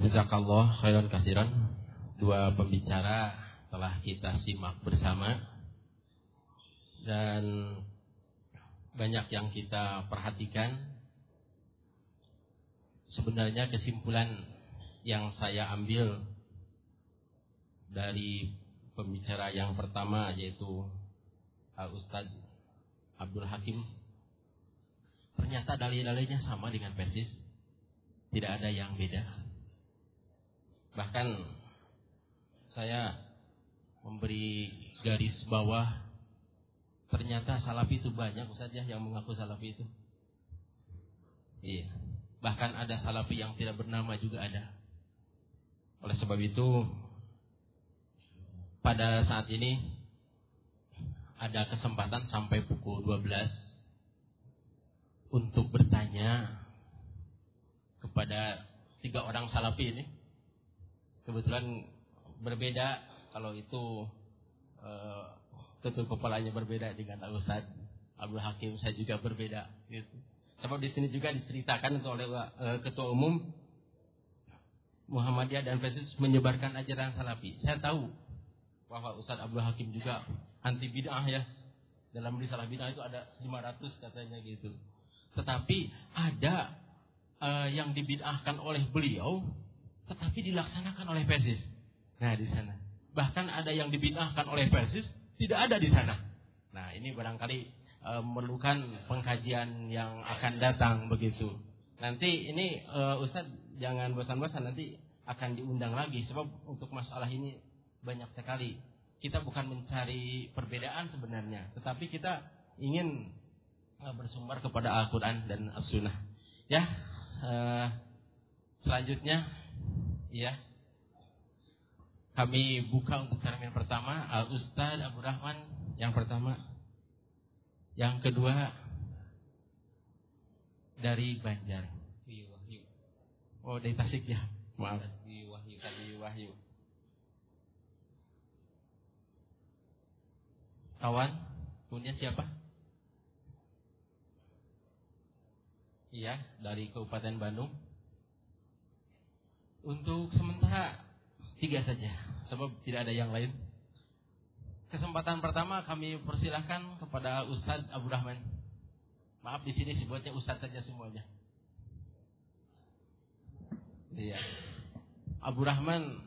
Jazakallah khairan kasiran. Dua pembicara telah kita simak bersama dan banyak yang kita perhatikan. Sebenarnya kesimpulan yang saya ambil dari pembicara yang pertama yaitu Ustadz Abdul Hakim ternyata dalil-dalilnya sama dengan Persis tidak ada yang beda Bahkan saya memberi garis bawah ternyata salafi itu banyak Ustaz ya yang mengaku salafi itu. Iya. Bahkan ada salafi yang tidak bernama juga ada. Oleh sebab itu pada saat ini ada kesempatan sampai pukul 12 untuk bertanya kepada tiga orang salafi ini kebetulan berbeda kalau itu ketua kepalanya berbeda dengan Ustaz Abdul Hakim saya juga berbeda gitu. Sebab di sini juga diceritakan oleh uh, ketua umum Muhammadiyah dan Presis menyebarkan ajaran salafi. Saya tahu bahwa Ustaz Abdul Hakim juga anti bid'ah ya. Dalam risalah bid'ah itu ada 500 katanya gitu. Tetapi ada uh, yang dibid'ahkan oleh beliau tetapi dilaksanakan oleh Persis. Nah, di sana. Bahkan ada yang dibid'ahkan oleh Persis, tidak ada di sana. Nah, ini barangkali e, memerlukan pengkajian yang akan datang begitu. Nanti ini e, Ustadz jangan bosan-bosan nanti akan diundang lagi sebab untuk masalah ini banyak sekali. Kita bukan mencari perbedaan sebenarnya, tetapi kita ingin e, bersumber kepada Al-Qur'an dan As-Sunnah. Ya. E, selanjutnya Ya. Kami buka untuk termin pertama Al Ustaz Abu Rahman yang pertama. Yang kedua dari Banjar. Oh, dari Tasik ya. Maaf. Wahyu. Wahyu. Kawan, punya siapa? Iya, dari Kabupaten Bandung. Untuk sementara tiga saja, sebab tidak ada yang lain. Kesempatan pertama kami persilahkan kepada Ustadz Abu Rahman. Maaf di sini sebutnya Ustadz saja semuanya. Iya. Abu Rahman,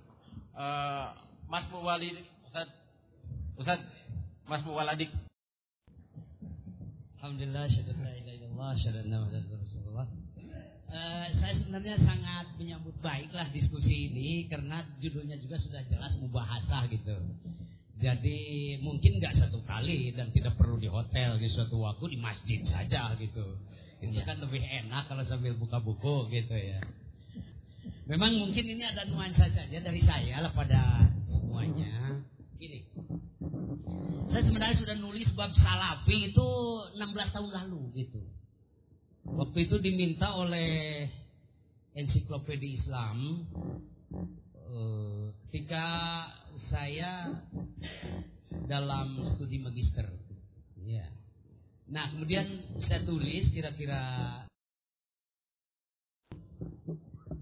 uh, Mas Muwalid, Ustadz, Ustadz, Mas Muwaladik. Alhamdulillah, ilaha illallah, syukur Rasulullah. Uh, saya sebenarnya sangat menyambut baiklah diskusi ini karena judulnya juga sudah jelas mubahasah gitu. Jadi mungkin nggak satu kali dan tidak perlu di hotel di suatu waktu di masjid saja gitu. Itu ya. kan lebih enak kalau sambil buka buku gitu ya. Memang mungkin ini ada nuansa saja dari saya lah pada semuanya. Gini, saya sebenarnya sudah nulis bab salafi itu 16 tahun lalu gitu. Waktu itu diminta oleh ensiklopedia Islam uh, ketika saya dalam studi magister. Ya. Nah, kemudian saya tulis kira-kira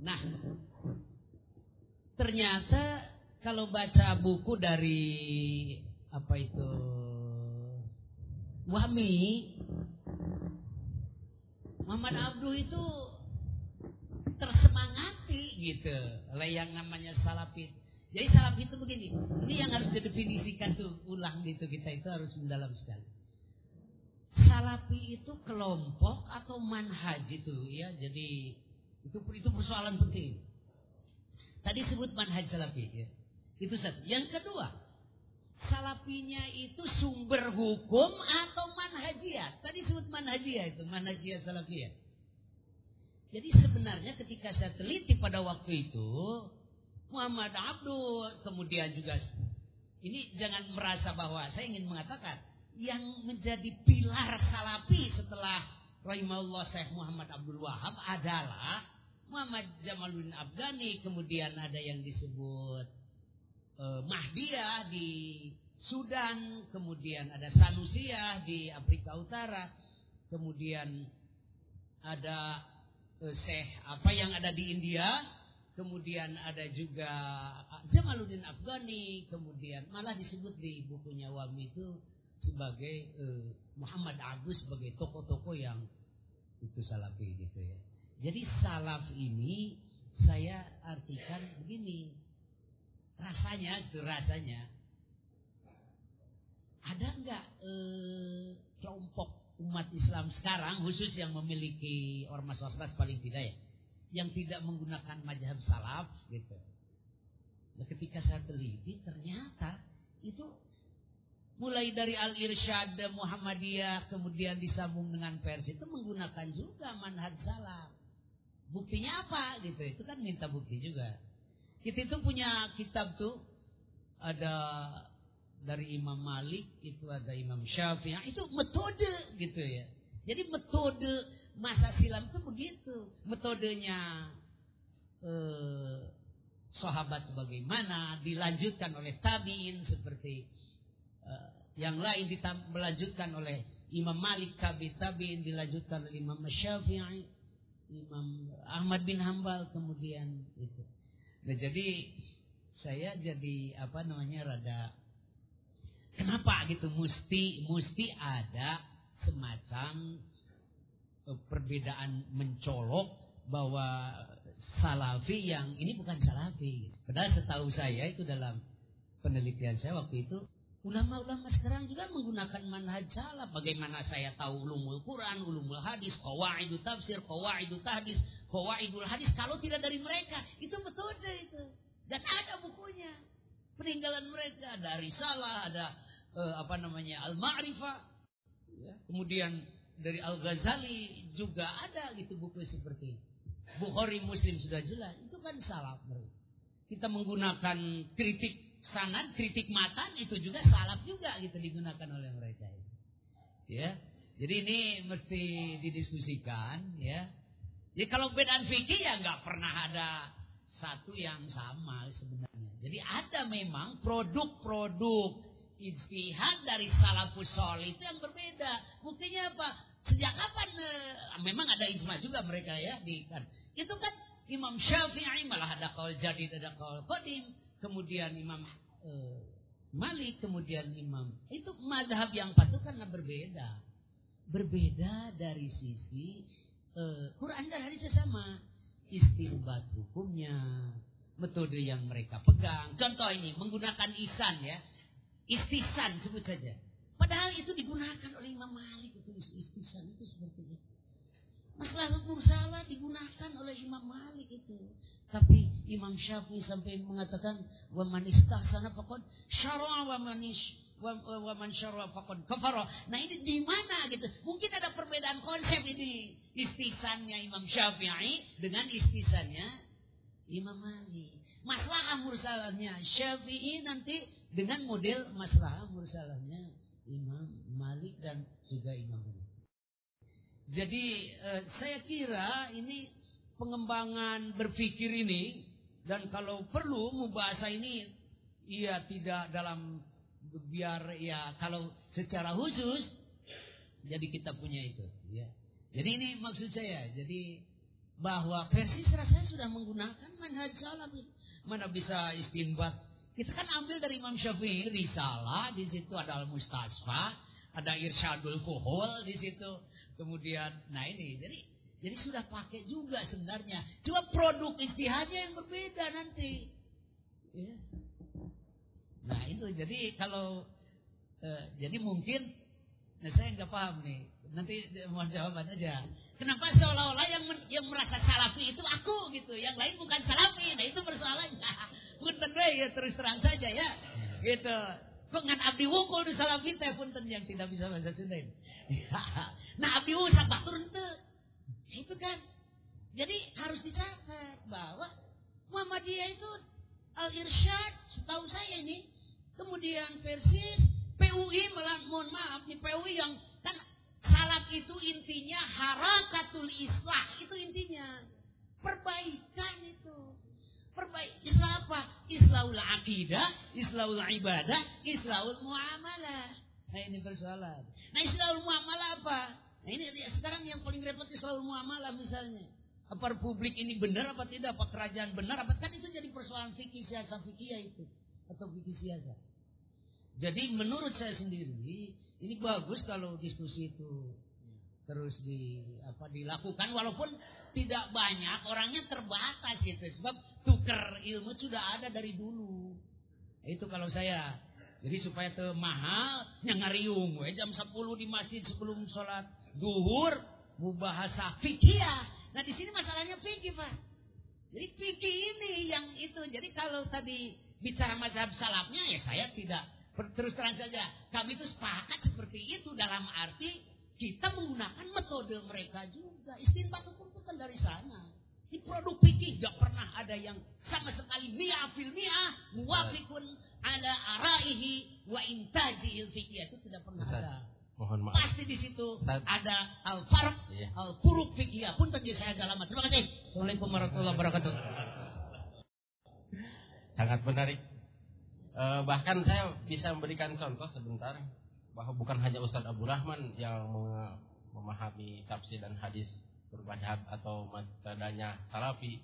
Nah, ternyata kalau baca buku dari apa itu Wahmi Muhammad Abdul itu tersemangati gitu oleh yang namanya salafit. Jadi salafit itu begini, ini yang harus didefinisikan tuh ulang gitu kita itu harus mendalam sekali. Salafi itu kelompok atau manhaj itu ya, jadi itu itu persoalan penting. Tadi sebut manhaj salafi ya. Itu satu. Yang kedua, salafinya itu sumber hukum atau manhajiyah. Tadi sebut manhajiyah itu, manhajiyah salafiyah. Jadi sebenarnya ketika saya teliti pada waktu itu, Muhammad Abdul, kemudian juga ini jangan merasa bahwa saya ingin mengatakan yang menjadi pilar salafi setelah rahimahullah Syekh Muhammad Abdul Wahab adalah Muhammad Jamaluddin Afghani, kemudian ada yang disebut eh, Mahdiyah di Sudan, kemudian ada Sanusiyah di Afrika Utara, kemudian ada eh, Syekh apa yang ada di India, kemudian ada juga Jamaluddin Afghani, kemudian malah disebut di bukunya Wami itu sebagai uh, Muhammad Abu sebagai tokoh-tokoh yang itu salafi gitu ya. Jadi salaf ini saya artikan begini. Rasanya itu rasanya ada nggak eh, kelompok umat Islam sekarang khusus yang memiliki ormas-ormas paling tidak ya yang tidak menggunakan mazhab salaf gitu. Nah, ketika saya teliti ternyata itu mulai dari Al-Irsyad Muhammadiyah kemudian disambung dengan Pers itu menggunakan juga manhaj salaf. Buktinya apa gitu? Itu kan minta bukti juga. Kita itu punya kitab tuh ada dari Imam Malik, itu ada Imam Syafi'i, itu metode gitu ya. Jadi metode masa silam itu begitu. Metodenya eh, sahabat bagaimana, dilanjutkan oleh tabiin seperti eh, yang lain dilanjutkan oleh Imam Malik, tabi tabiin dilanjutkan oleh Imam Syafi'i, Imam Ahmad bin Hambal kemudian itu. Nah jadi saya jadi apa namanya rada Kenapa gitu? Mesti mesti ada semacam eh, perbedaan mencolok bahwa salafi yang ini bukan salafi. Padahal setahu saya itu dalam penelitian saya waktu itu ulama-ulama sekarang juga menggunakan manhaj salaf. Bagaimana saya tahu ulumul Quran, ulumul hadis, qawaidu tafsir, qawaidu tahdis, qawaidul hadis kalau tidak dari mereka itu metode itu. Dan ada bukunya. Peninggalan mereka dari salah ada uh, apa namanya al-ma'rifah. Ya. kemudian dari al-Ghazali juga ada gitu buku seperti Bukhari Muslim sudah jelas. Itu kan salaf kita menggunakan kritik sanad kritik matan itu juga salaf juga gitu digunakan oleh mereka ya jadi ini mesti didiskusikan ya jadi kalau bedaan fikih ya nggak pernah ada satu yang sama sebenarnya. Jadi ada memang produk-produk ijtihad dari salafus soleh itu yang berbeda. Buktinya apa? Sejak kapan? Eh, memang ada ijma juga mereka ya di kan. Itu kan Imam Syafi'i malah ada kaul jadi ada kaul qadim, kemudian Imam eh, Malik, kemudian Imam. Itu madhab yang patut karena berbeda. Berbeda dari sisi eh, Quran dan hadis sama istimbat hukumnya, metode yang mereka pegang. Contoh ini menggunakan isan ya, istisan sebut saja. Padahal itu digunakan oleh Imam Malik itu istisan itu seperti itu. Masalah hukum salah digunakan oleh Imam Malik itu. Tapi Imam Syafi'i sampai mengatakan wa man istahsana faqad syara wa manish wa man syarra faqad kafara. Nah ini di mana gitu? Mungkin ada perbedaan konsep ini. Istisannya Imam Syafi'i dengan istisannya Imam Malik. Masalah mursalahnya Syafi'i nanti dengan model masalah mursalahnya Imam Malik dan juga Imam Malik. Jadi eh, saya kira ini pengembangan berpikir ini dan kalau perlu mubahasa ini ia tidak dalam biar ya kalau secara khusus jadi kita punya itu ya. Jadi ini maksud saya. Jadi bahwa versi saya sudah menggunakan manhaj salaf Mana bisa istinbat? Kita kan ambil dari Imam Syafi'i risalah di situ ada Al-Mustasfa, ada Irsyadul Fuhul di situ. Kemudian nah ini jadi jadi sudah pakai juga sebenarnya. Cuma produk istihadnya yang berbeda nanti. Ya. Nah itu jadi kalau uh, jadi mungkin nah saya nggak paham nih. Nanti mohon jawaban aja. Kenapa seolah-olah yang yang merasa salafi itu aku gitu, yang lain bukan salafi. Nah itu persoalannya. Punten ya terus terang saja ya. Gitu. Kok ngan abdi wungkul di salafi teh punten yang tidak bisa bahasa Sunda. nah abdi wungkul batur ente. Itu kan. Jadi harus dicatat bahwa Muhammadiyah itu Al-Irsyad, setahu saya ini. Kemudian Persis, PUI, malah, mohon maaf nih PUI yang kan salaf itu intinya harakatul islah, itu intinya. Perbaikan itu. Perbaik Islam apa? Islahul akidah, Islahul ibadah, Islahul muamalah. Nah ini persoalan. Nah Islahul muamalah apa? Nah ini sekarang yang paling repot Islahul muamalah misalnya. Apa publik ini benar apa tidak? Apa kerajaan benar? Apa kan itu jadi persoalan fikih siasa fikih itu? Atau fikih siasa. Jadi menurut saya sendiri ini bagus kalau diskusi itu terus di apa dilakukan. Walaupun tidak banyak orangnya terbatas gitu. Sebab tuker ilmu sudah ada dari dulu. Itu kalau saya. Jadi supaya te mahal nyangariung we jam 10 di masjid sebelum sholat zuhur bahasa fikih nah di sini masalahnya fikih pak jadi fikih ini yang itu jadi kalau tadi bicara mazhab salafnya ya saya tidak terus terang saja kami itu sepakat seperti itu dalam arti kita menggunakan metode mereka juga. Istinbat hukum itu kan dari sana. Di produk fikih gak pernah ada yang sama sekali mi'ah fil mi'ah muwafikun ala araihi wa intaji fikih itu tidak pernah Ustaz, ada. Mohon maaf. Pasti di situ Ustaz. ada al farq, iya. al furuk fikih. Pun tadi saya dalam. Terima kasih. Assalamualaikum warahmatullahi wabarakatuh. Sangat menarik. Uh, bahkan saya bisa memberikan contoh sebentar bahwa bukan hanya Ustaz Abu Rahman yang memahami tafsir dan hadis bermadhab atau metodenya salafi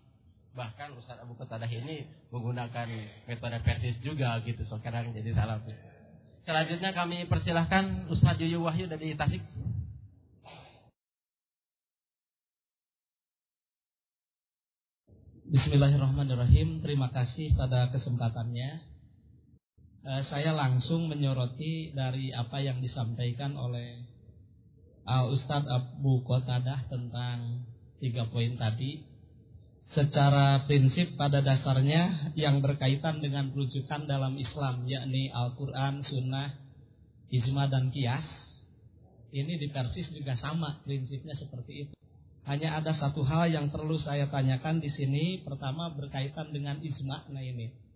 bahkan Ustaz Abu Qatadah ini menggunakan metode persis juga gitu sekarang jadi salafi selanjutnya kami persilahkan Ustaz Yuyu Wahyu dari Tasik. Bismillahirrahmanirrahim. Terima kasih pada kesempatannya. Eh, saya langsung menyoroti dari apa yang disampaikan oleh Al Ustadz Abu Qatadah tentang tiga poin tadi. Secara prinsip pada dasarnya yang berkaitan dengan rujukan dalam Islam yakni Al-Quran, Sunnah, Ijma dan Kias. Ini di Persis juga sama prinsipnya seperti itu. Hanya ada satu hal yang perlu saya tanyakan di sini. Pertama berkaitan dengan ijma. Nah ini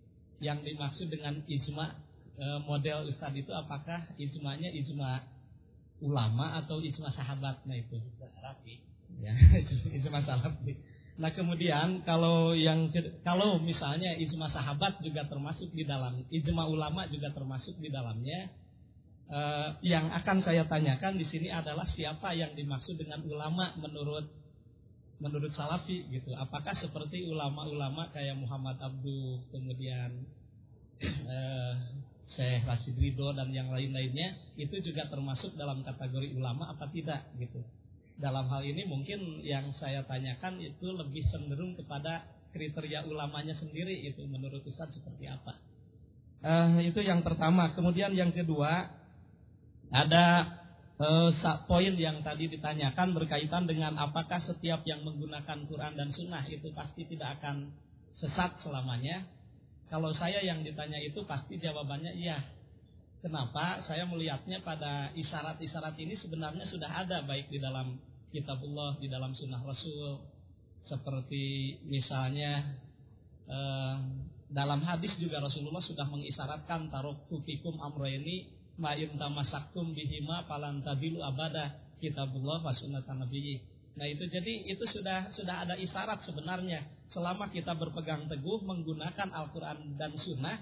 yang dimaksud dengan ijma e, model Ustadz itu apakah ijmanya ijma ulama atau ijma sahabat nah itu ya ijma salafi nah kemudian kalau yang kalau misalnya ijma sahabat juga termasuk di dalam ijma ulama juga termasuk di dalamnya e, yang akan saya tanyakan di sini adalah siapa yang dimaksud dengan ulama menurut menurut Salafi gitu. Apakah seperti ulama-ulama kayak Muhammad Abdul, kemudian eh, Syekh Rashid Ridho dan yang lain-lainnya itu juga termasuk dalam kategori ulama apa tidak gitu. Dalam hal ini mungkin yang saya tanyakan itu lebih cenderung kepada kriteria ulamanya sendiri itu menurut Ustaz seperti apa. Eh, itu yang pertama. Kemudian yang kedua ada uh, poin yang tadi ditanyakan berkaitan dengan apakah setiap yang menggunakan Quran dan Sunnah itu pasti tidak akan sesat selamanya. Kalau saya yang ditanya itu pasti jawabannya iya. Kenapa? Saya melihatnya pada isyarat-isyarat ini sebenarnya sudah ada baik di dalam kitabullah, di dalam sunnah Rasul. Seperti misalnya eh, dalam hadis juga Rasulullah sudah mengisyaratkan tarok tukikum amroini ma'in tamasaktum bihima tabilu abada kitabullah wa sunnatan nabiyyi. Nah itu jadi itu sudah sudah ada isyarat sebenarnya selama kita berpegang teguh menggunakan Al-Quran dan Sunnah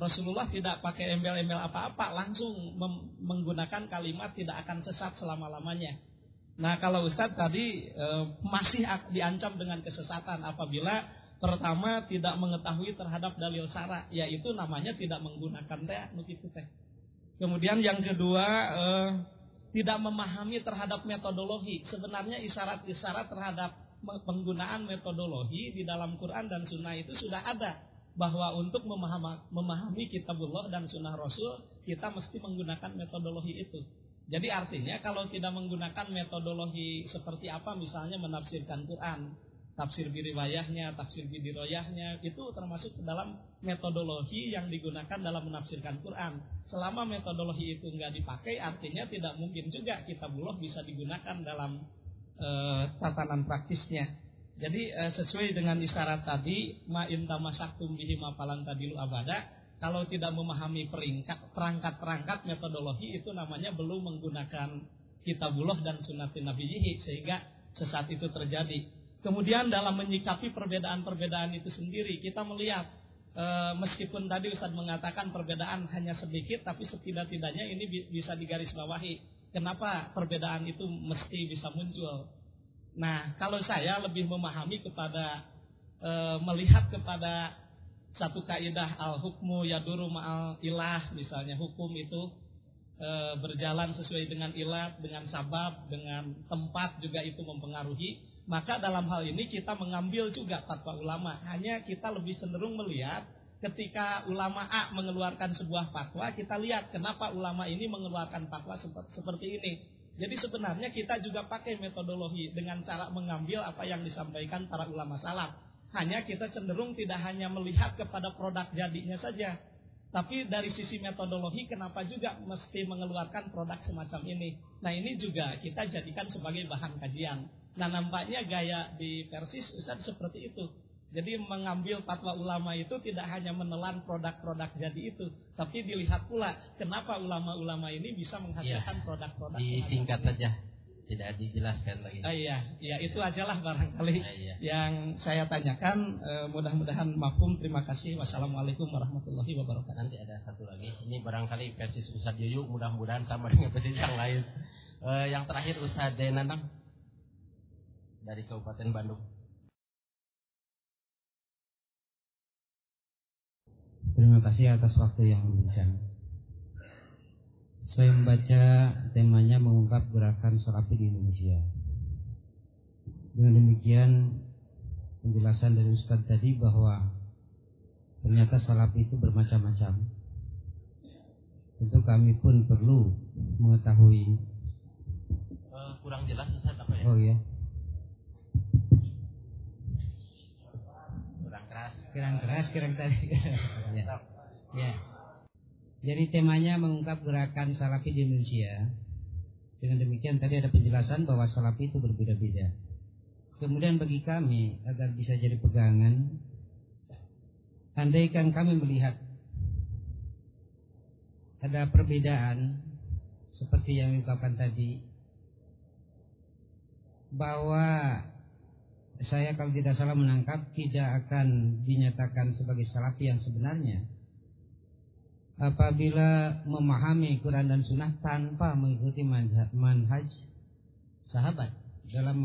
Rasulullah tidak pakai embel-embel apa-apa langsung menggunakan kalimat tidak akan sesat selama-lamanya. Nah kalau Ustadz tadi e, masih diancam dengan kesesatan apabila pertama tidak mengetahui terhadap dalil syara yaitu namanya tidak menggunakan teh nukitu teh. Kemudian yang kedua eh, tidak memahami terhadap metodologi. Sebenarnya isyarat-isyarat terhadap penggunaan metodologi di dalam Quran dan Sunnah itu sudah ada bahwa untuk memahami, memahami kitabullah dan sunnah Rasul kita mesti menggunakan metodologi itu. Jadi artinya kalau tidak menggunakan metodologi seperti apa misalnya menafsirkan Quran, tafsir biriwayahnya, tafsir bidiroyahnya itu termasuk dalam metodologi yang digunakan dalam menafsirkan Quran. Selama metodologi itu nggak dipakai, artinya tidak mungkin juga kita kitabullah bisa digunakan dalam e, tatanan praktisnya. Jadi e, sesuai dengan isyarat tadi, ma intamasaktum bihi mapalan tadilu abada, kalau tidak memahami peringkat perangkat-perangkat metodologi itu namanya belum menggunakan kitabullah dan sunatin nabiyihi sehingga sesat itu terjadi. Kemudian dalam menyikapi perbedaan-perbedaan itu sendiri, kita melihat e, meskipun tadi Ustadz mengatakan perbedaan hanya sedikit, tapi setidak-tidaknya ini bisa digarisbawahi. Kenapa perbedaan itu mesti bisa muncul? Nah, kalau saya lebih memahami kepada e, melihat kepada satu kaidah al hukmu yaduru ma'al ilah misalnya hukum itu e, berjalan sesuai dengan ilat, dengan sabab, dengan tempat juga itu mempengaruhi. Maka dalam hal ini kita mengambil juga fatwa ulama. Hanya kita lebih cenderung melihat ketika ulama A mengeluarkan sebuah fatwa, kita lihat kenapa ulama ini mengeluarkan fatwa seperti ini. Jadi sebenarnya kita juga pakai metodologi dengan cara mengambil apa yang disampaikan para ulama salaf. Hanya kita cenderung tidak hanya melihat kepada produk jadinya saja. Tapi dari sisi metodologi kenapa juga mesti mengeluarkan produk semacam ini. Nah ini juga kita jadikan sebagai bahan kajian. Nah nampaknya gaya di Persis Ustaz seperti itu. Jadi mengambil fatwa ulama itu tidak hanya menelan produk-produk jadi itu, tapi dilihat pula kenapa ulama-ulama ini bisa menghasilkan iya. produk-produk. Ya, disingkat saja, tidak dijelaskan lagi. Ah, iya, ya itu ajalah barangkali ah, iya. yang saya tanyakan. E, mudah-mudahan mafhum. Terima kasih. Wassalamualaikum warahmatullahi wabarakatuh. Nanti ada satu lagi. Ini barangkali versi Ustadz Yuyu. Mudah-mudahan sama dengan versi yang lain. E, yang terakhir Ustadz Denanang dari Kabupaten Bandung. Terima kasih atas waktu yang diberikan. Saya membaca temanya mengungkap gerakan salafi di Indonesia. Dengan demikian penjelasan dari Ustadz tadi bahwa ternyata salafi itu bermacam-macam. Tentu kami pun perlu mengetahui. Uh, kurang jelas Ustaz apa ya? Oh iya. Kurang keras, kurang tadi. ya. ya. Jadi temanya mengungkap gerakan salafi di Indonesia. Dengan demikian tadi ada penjelasan bahwa salafi itu berbeda-beda. Kemudian bagi kami agar bisa jadi pegangan, andaikan kami melihat ada perbedaan seperti yang diungkapkan tadi bahwa saya kalau tidak salah menangkap tidak akan dinyatakan sebagai salafi yang sebenarnya apabila memahami Quran dan Sunnah tanpa mengikuti manhaj sahabat dalam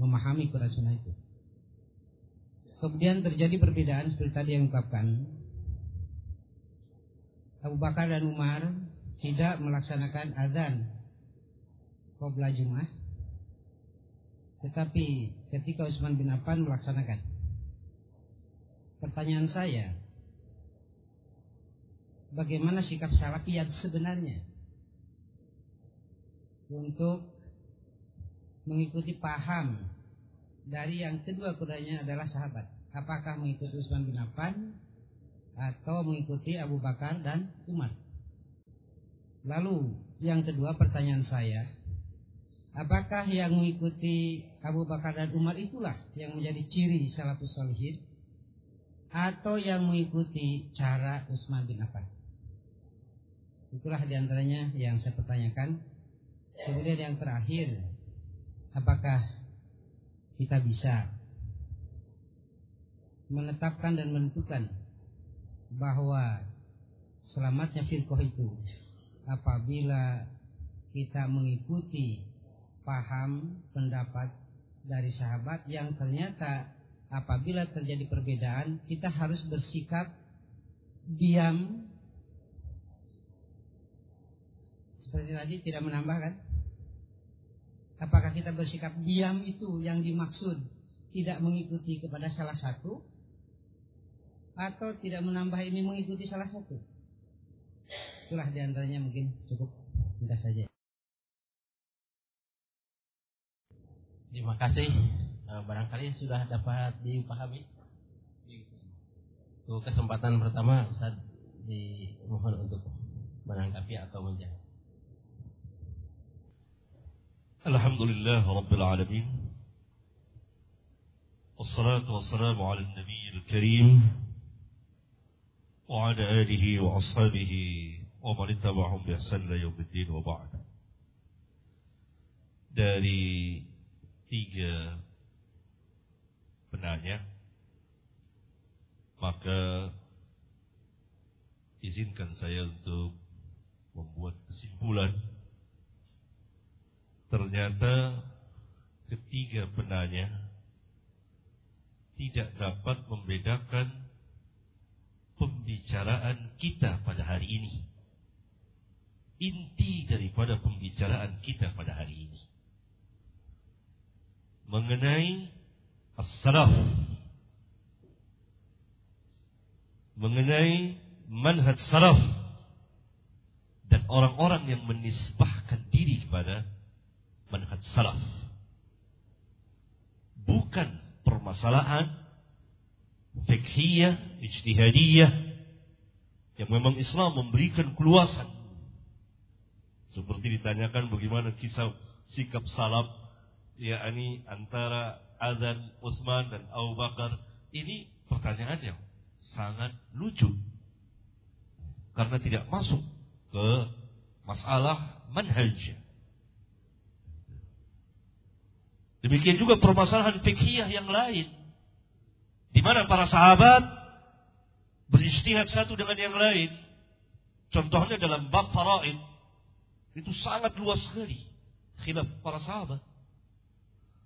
memahami Quran Sunnah itu. Kemudian terjadi perbedaan seperti tadi yang ungkapkan. Abu Bakar dan Umar tidak melaksanakan azan qobla Jumat tetapi ketika Utsman bin Affan melaksanakan. Pertanyaan saya, bagaimana sikap salafi yang sebenarnya untuk mengikuti paham dari yang kedua kudanya adalah sahabat. Apakah mengikuti Utsman bin Affan atau mengikuti Abu Bakar dan Umar? Lalu yang kedua pertanyaan saya, Apakah yang mengikuti Abu Bakar dan Umar itulah yang menjadi ciri salafus salihin atau yang mengikuti cara Utsman bin Affan? Itulah di antaranya yang saya pertanyakan. Kemudian yang terakhir, apakah kita bisa menetapkan dan menentukan bahwa selamatnya firqah itu apabila kita mengikuti paham, pendapat dari sahabat yang ternyata apabila terjadi perbedaan kita harus bersikap diam seperti tadi tidak menambahkan apakah kita bersikap diam itu yang dimaksud tidak mengikuti kepada salah satu atau tidak menambah ini mengikuti salah satu itulah di antaranya mungkin cukup mudah saja Terima kasih. Eh, barangkali sudah dapat dipahami. Untuk kesempatan pertama Ustaz dimohon untuk menanggapi atau menjawab. Alhamdulillah Rabbil Alamin Wassalatu wassalamu ala nabi al-karim Wa ala alihi wa ashabihi Wa man ittaba'hum bi ihsan la yawmiddin wa ba'd Dari tiga penanya maka izinkan saya untuk membuat kesimpulan ternyata ketiga penanya tidak dapat membedakan pembicaraan kita pada hari ini. Inti daripada pembicaraan kita pada hari ini. Mengenai as-salaf. Mengenai manhaj salaf. Dan orang-orang yang menisbahkan diri kepada manhaj salaf. Bukan permasalahan fikhiyah, ijtihadiyah yang memang Islam memberikan keluasan. Seperti ditanyakan bagaimana kisah sikap salaf yakni antara azan Utsman dan Abu Bakar. Ini pertanyaan yang sangat lucu. Karena tidak masuk ke masalah manhaj. Demikian juga permasalahan fikih yang lain. Di mana para sahabat beristihad satu dengan yang lain. Contohnya dalam bab faraid. Itu sangat luas sekali. Khilaf para sahabat.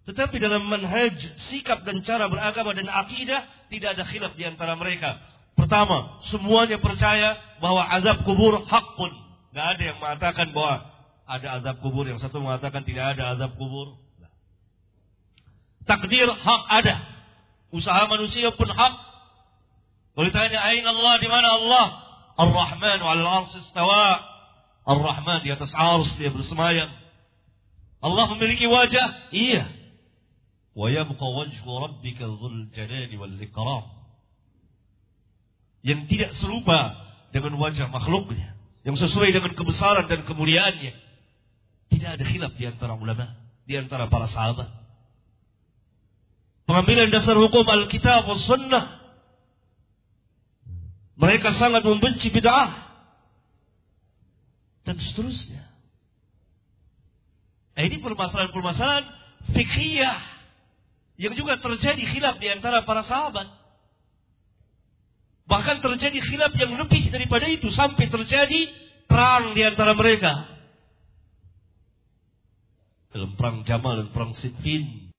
Tetapi dalam manhaj, sikap dan cara beragama dan akidah, tidak ada khilaf di antara mereka. Pertama, semuanya percaya bahwa azab kubur hakun. Gak ada yang mengatakan bahwa ada azab kubur. Yang satu mengatakan tidak ada azab kubur. Takdir hak ada. Usaha manusia pun hak. Kalau ditanya, Ain Allah, di mana Allah? Ar-Rahman wal ars istawa. Ar-Rahman di atas ars, dia bersemayam. Allah memiliki wajah? Iya. Wa yabqa wajhu rabbika dhul jalali wal ikram. Yang tidak serupa dengan wajah makhluknya. Yang sesuai dengan kebesaran dan kemuliaannya. Tidak ada khilaf di antara ulama. Di antara para sahabat. Pengambilan dasar hukum Alkitab dan Sunnah. Mereka sangat membenci bid'ah. Dan seterusnya. Nah, ini permasalahan-permasalahan fikhiyah. Yang juga terjadi khilaf di antara para sahabat. Bahkan terjadi khilaf yang lebih daripada itu. Sampai terjadi perang di antara mereka. Dalam perang Jamal dan perang Siffin.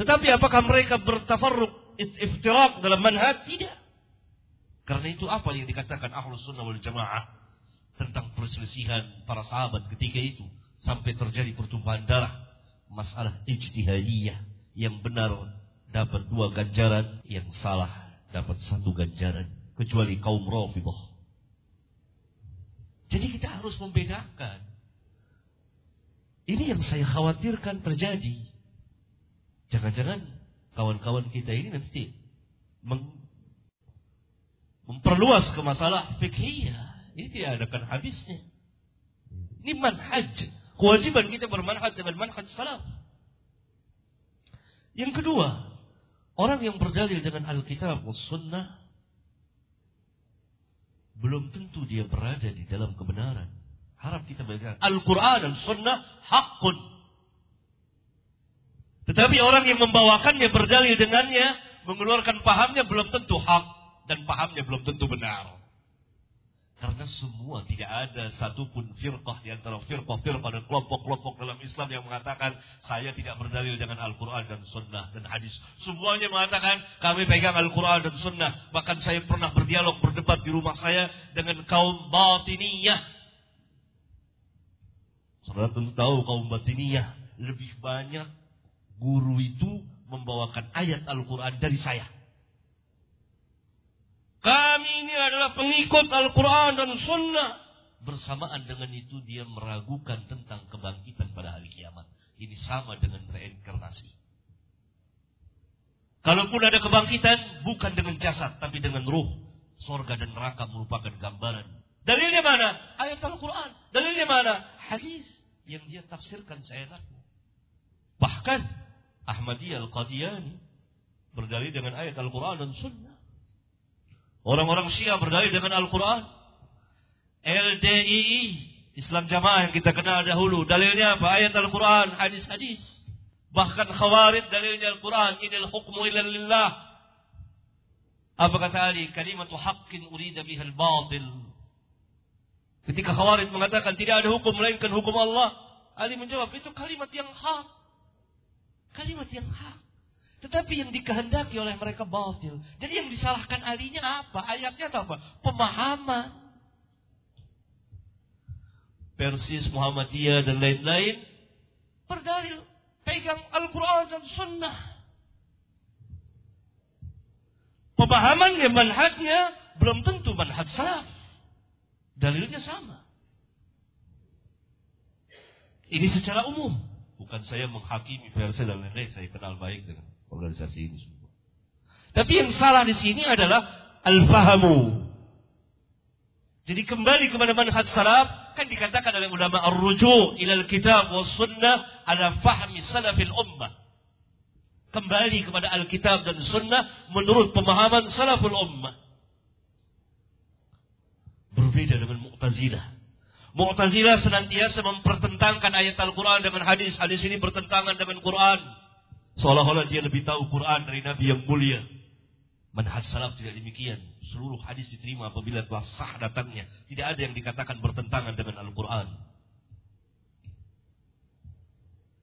Tetapi apakah mereka bertafarruq iftirak dalam manhaj? Tidak. Karena itu apa yang dikatakan Ahlus Sunnah wal Jamaah tentang perselisihan para sahabat ketika itu sampai terjadi pertumpahan darah masalah ijtihadiyah yang benar dapat dua ganjaran yang salah dapat satu ganjaran kecuali kaum Rafidhah jadi kita harus membedakan ini yang saya khawatirkan terjadi Jangan-jangan kawan-kawan kita ini nanti memperluas ke masalah fikhiyah. Ini tidak adakan habisnya. Ini manhaj. Kewajiban kita bermanhaj dengan manhaj salaf. Yang kedua, orang yang berdalil dengan Alkitab dan Sunnah belum tentu dia berada di dalam kebenaran. Harap kita baca Al-Quran dan Sunnah hakun. Tetapi orang yang membawakannya berdalil dengannya, mengeluarkan pahamnya belum tentu hak dan pahamnya belum tentu benar. Karena semua tidak ada satupun firqah di antara firqah-firqah dan kelompok-kelompok dalam Islam yang mengatakan saya tidak berdalil dengan Al-Quran dan Sunnah dan hadis. Semuanya mengatakan kami pegang Al-Quran dan Sunnah. Bahkan saya pernah berdialog, berdebat di rumah saya dengan kaum batiniyah. Saudara tentu tahu kaum batiniyah lebih banyak guru itu membawakan ayat Al-Quran dari saya. Kami ini adalah pengikut Al-Quran dan Sunnah. Bersamaan dengan itu dia meragukan tentang kebangkitan pada hari kiamat. Ini sama dengan reinkarnasi. Kalaupun ada kebangkitan, bukan dengan jasad, tapi dengan ruh. Sorga dan neraka merupakan gambaran. Dalilnya mana? Ayat Al-Quran. Dalilnya mana? Hadis yang dia tafsirkan seenaknya. Bahkan Ahmadiyah Al-Qadiyani berdalil dengan ayat Al-Quran dan Sunnah. Orang-orang Syiah berdalil dengan Al-Quran. LDII, Islam Jamaah yang kita kenal dahulu. Dalilnya apa? Ayat Al-Quran, hadis-hadis. Bahkan Khawarij dalilnya Al-Quran. Inil hukmu ila lillah. Apa kata Ali? Kalimatu haqqin urida bihal batil. Ketika Khawarij mengatakan tidak ada hukum melainkan hukum Allah. Ali menjawab, itu kalimat yang hak. Kalimat yang hak. Tetapi yang dikehendaki oleh mereka batil. Jadi yang disalahkan alinya apa? Ayatnya atau apa? Pemahaman. Persis, Muhammadiyah dan lain-lain. Berdalil. Pegang Al-Quran dan Sunnah. Pemahamannya, manhajnya belum tentu manhaj salaf. Dalilnya sama. Ini secara umum. Bukan saya menghakimi versi dan lain-lain. Saya kenal baik dengan organisasi ini semua. Tapi yang salah di sini adalah al-fahamu. Jadi kembali kepada manhaj salaf kan dikatakan oleh ulama ar-ruju' ila al-kitab was sunnah ala fahmi salafil ummah. Kembali kepada Alkitab dan Sunnah menurut pemahaman salaful ummah. Berbeda dengan Mu'tazilah. Mu'tazilah senantiasa mempertentangkan ayat Al-Quran dengan hadis. Hadis ini bertentangan dengan Quran. Seolah-olah dia lebih tahu Quran dari Nabi yang mulia. Manhaj salaf tidak demikian. Seluruh hadis diterima apabila telah sah datangnya. Tidak ada yang dikatakan bertentangan dengan Al-Quran.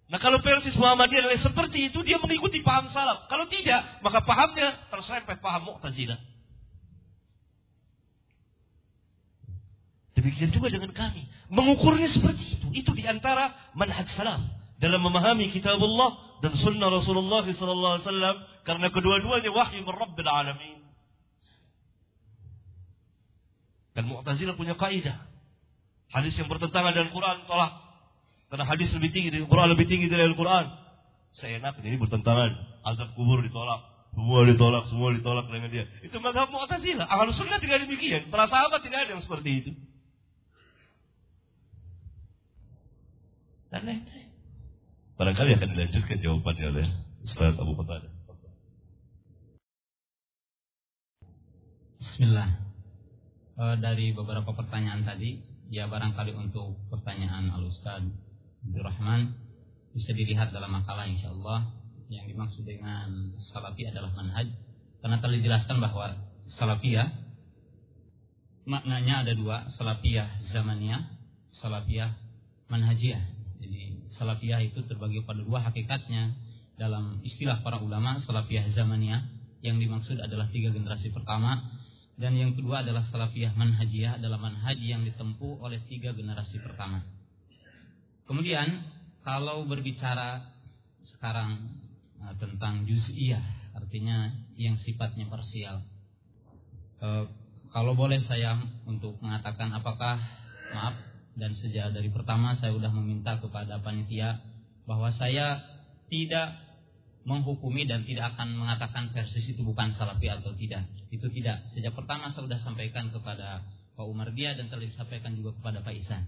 Nah kalau persis Muhammadiyah seperti itu, dia mengikuti paham salaf. Kalau tidak, maka pahamnya terserempet paham Mu'tazilah. Demikian juga dengan kami. Mengukurnya seperti itu. Itu di antara manhaj salaf dalam memahami kitab Allah dan sunnah Rasulullah SAW karena kedua-duanya wahyu min Rabbil Alamin. Dan Mu'tazilah punya kaidah. Hadis yang bertentangan dengan Quran tolak. Karena hadis lebih tinggi dari Quran lebih tinggi dari Al-Quran. Enak ini bertentangan. Azab kubur ditolak. Semua ditolak, semua ditolak dengan dia. Itu madhab Mu'tazilah. Ahlu sunnah tidak demikian. Para sahabat tidak ada yang seperti itu. Dan lain-lain. Barangkali akan dilanjutkan jawabannya oleh Ustaz Abu Qatadah. Bismillah. E, dari beberapa pertanyaan tadi, ya barangkali untuk pertanyaan Al Ustaz Abdul Rahman bisa dilihat dalam makalah insya Allah yang dimaksud dengan salafi adalah manhaj karena telah dijelaskan bahwa salafiyah maknanya ada dua salafiyah zamaniyah salafiyah manhajiyah salafiyah itu terbagi pada dua hakikatnya dalam istilah para ulama salafiyah zamaniyah yang dimaksud adalah tiga generasi pertama dan yang kedua adalah salafiyah manhajiyah adalah manhaj yang ditempuh oleh tiga generasi pertama. Kemudian kalau berbicara sekarang uh, tentang juz'iyah artinya yang sifatnya parsial. Uh, kalau boleh saya untuk mengatakan apakah maaf dan sejak dari pertama saya sudah meminta kepada panitia bahwa saya tidak menghukumi dan tidak akan mengatakan versi itu bukan salafi atau tidak. Itu tidak. Sejak pertama saya sudah sampaikan kepada Pak Umar Dia dan telah disampaikan juga kepada Pak Isan.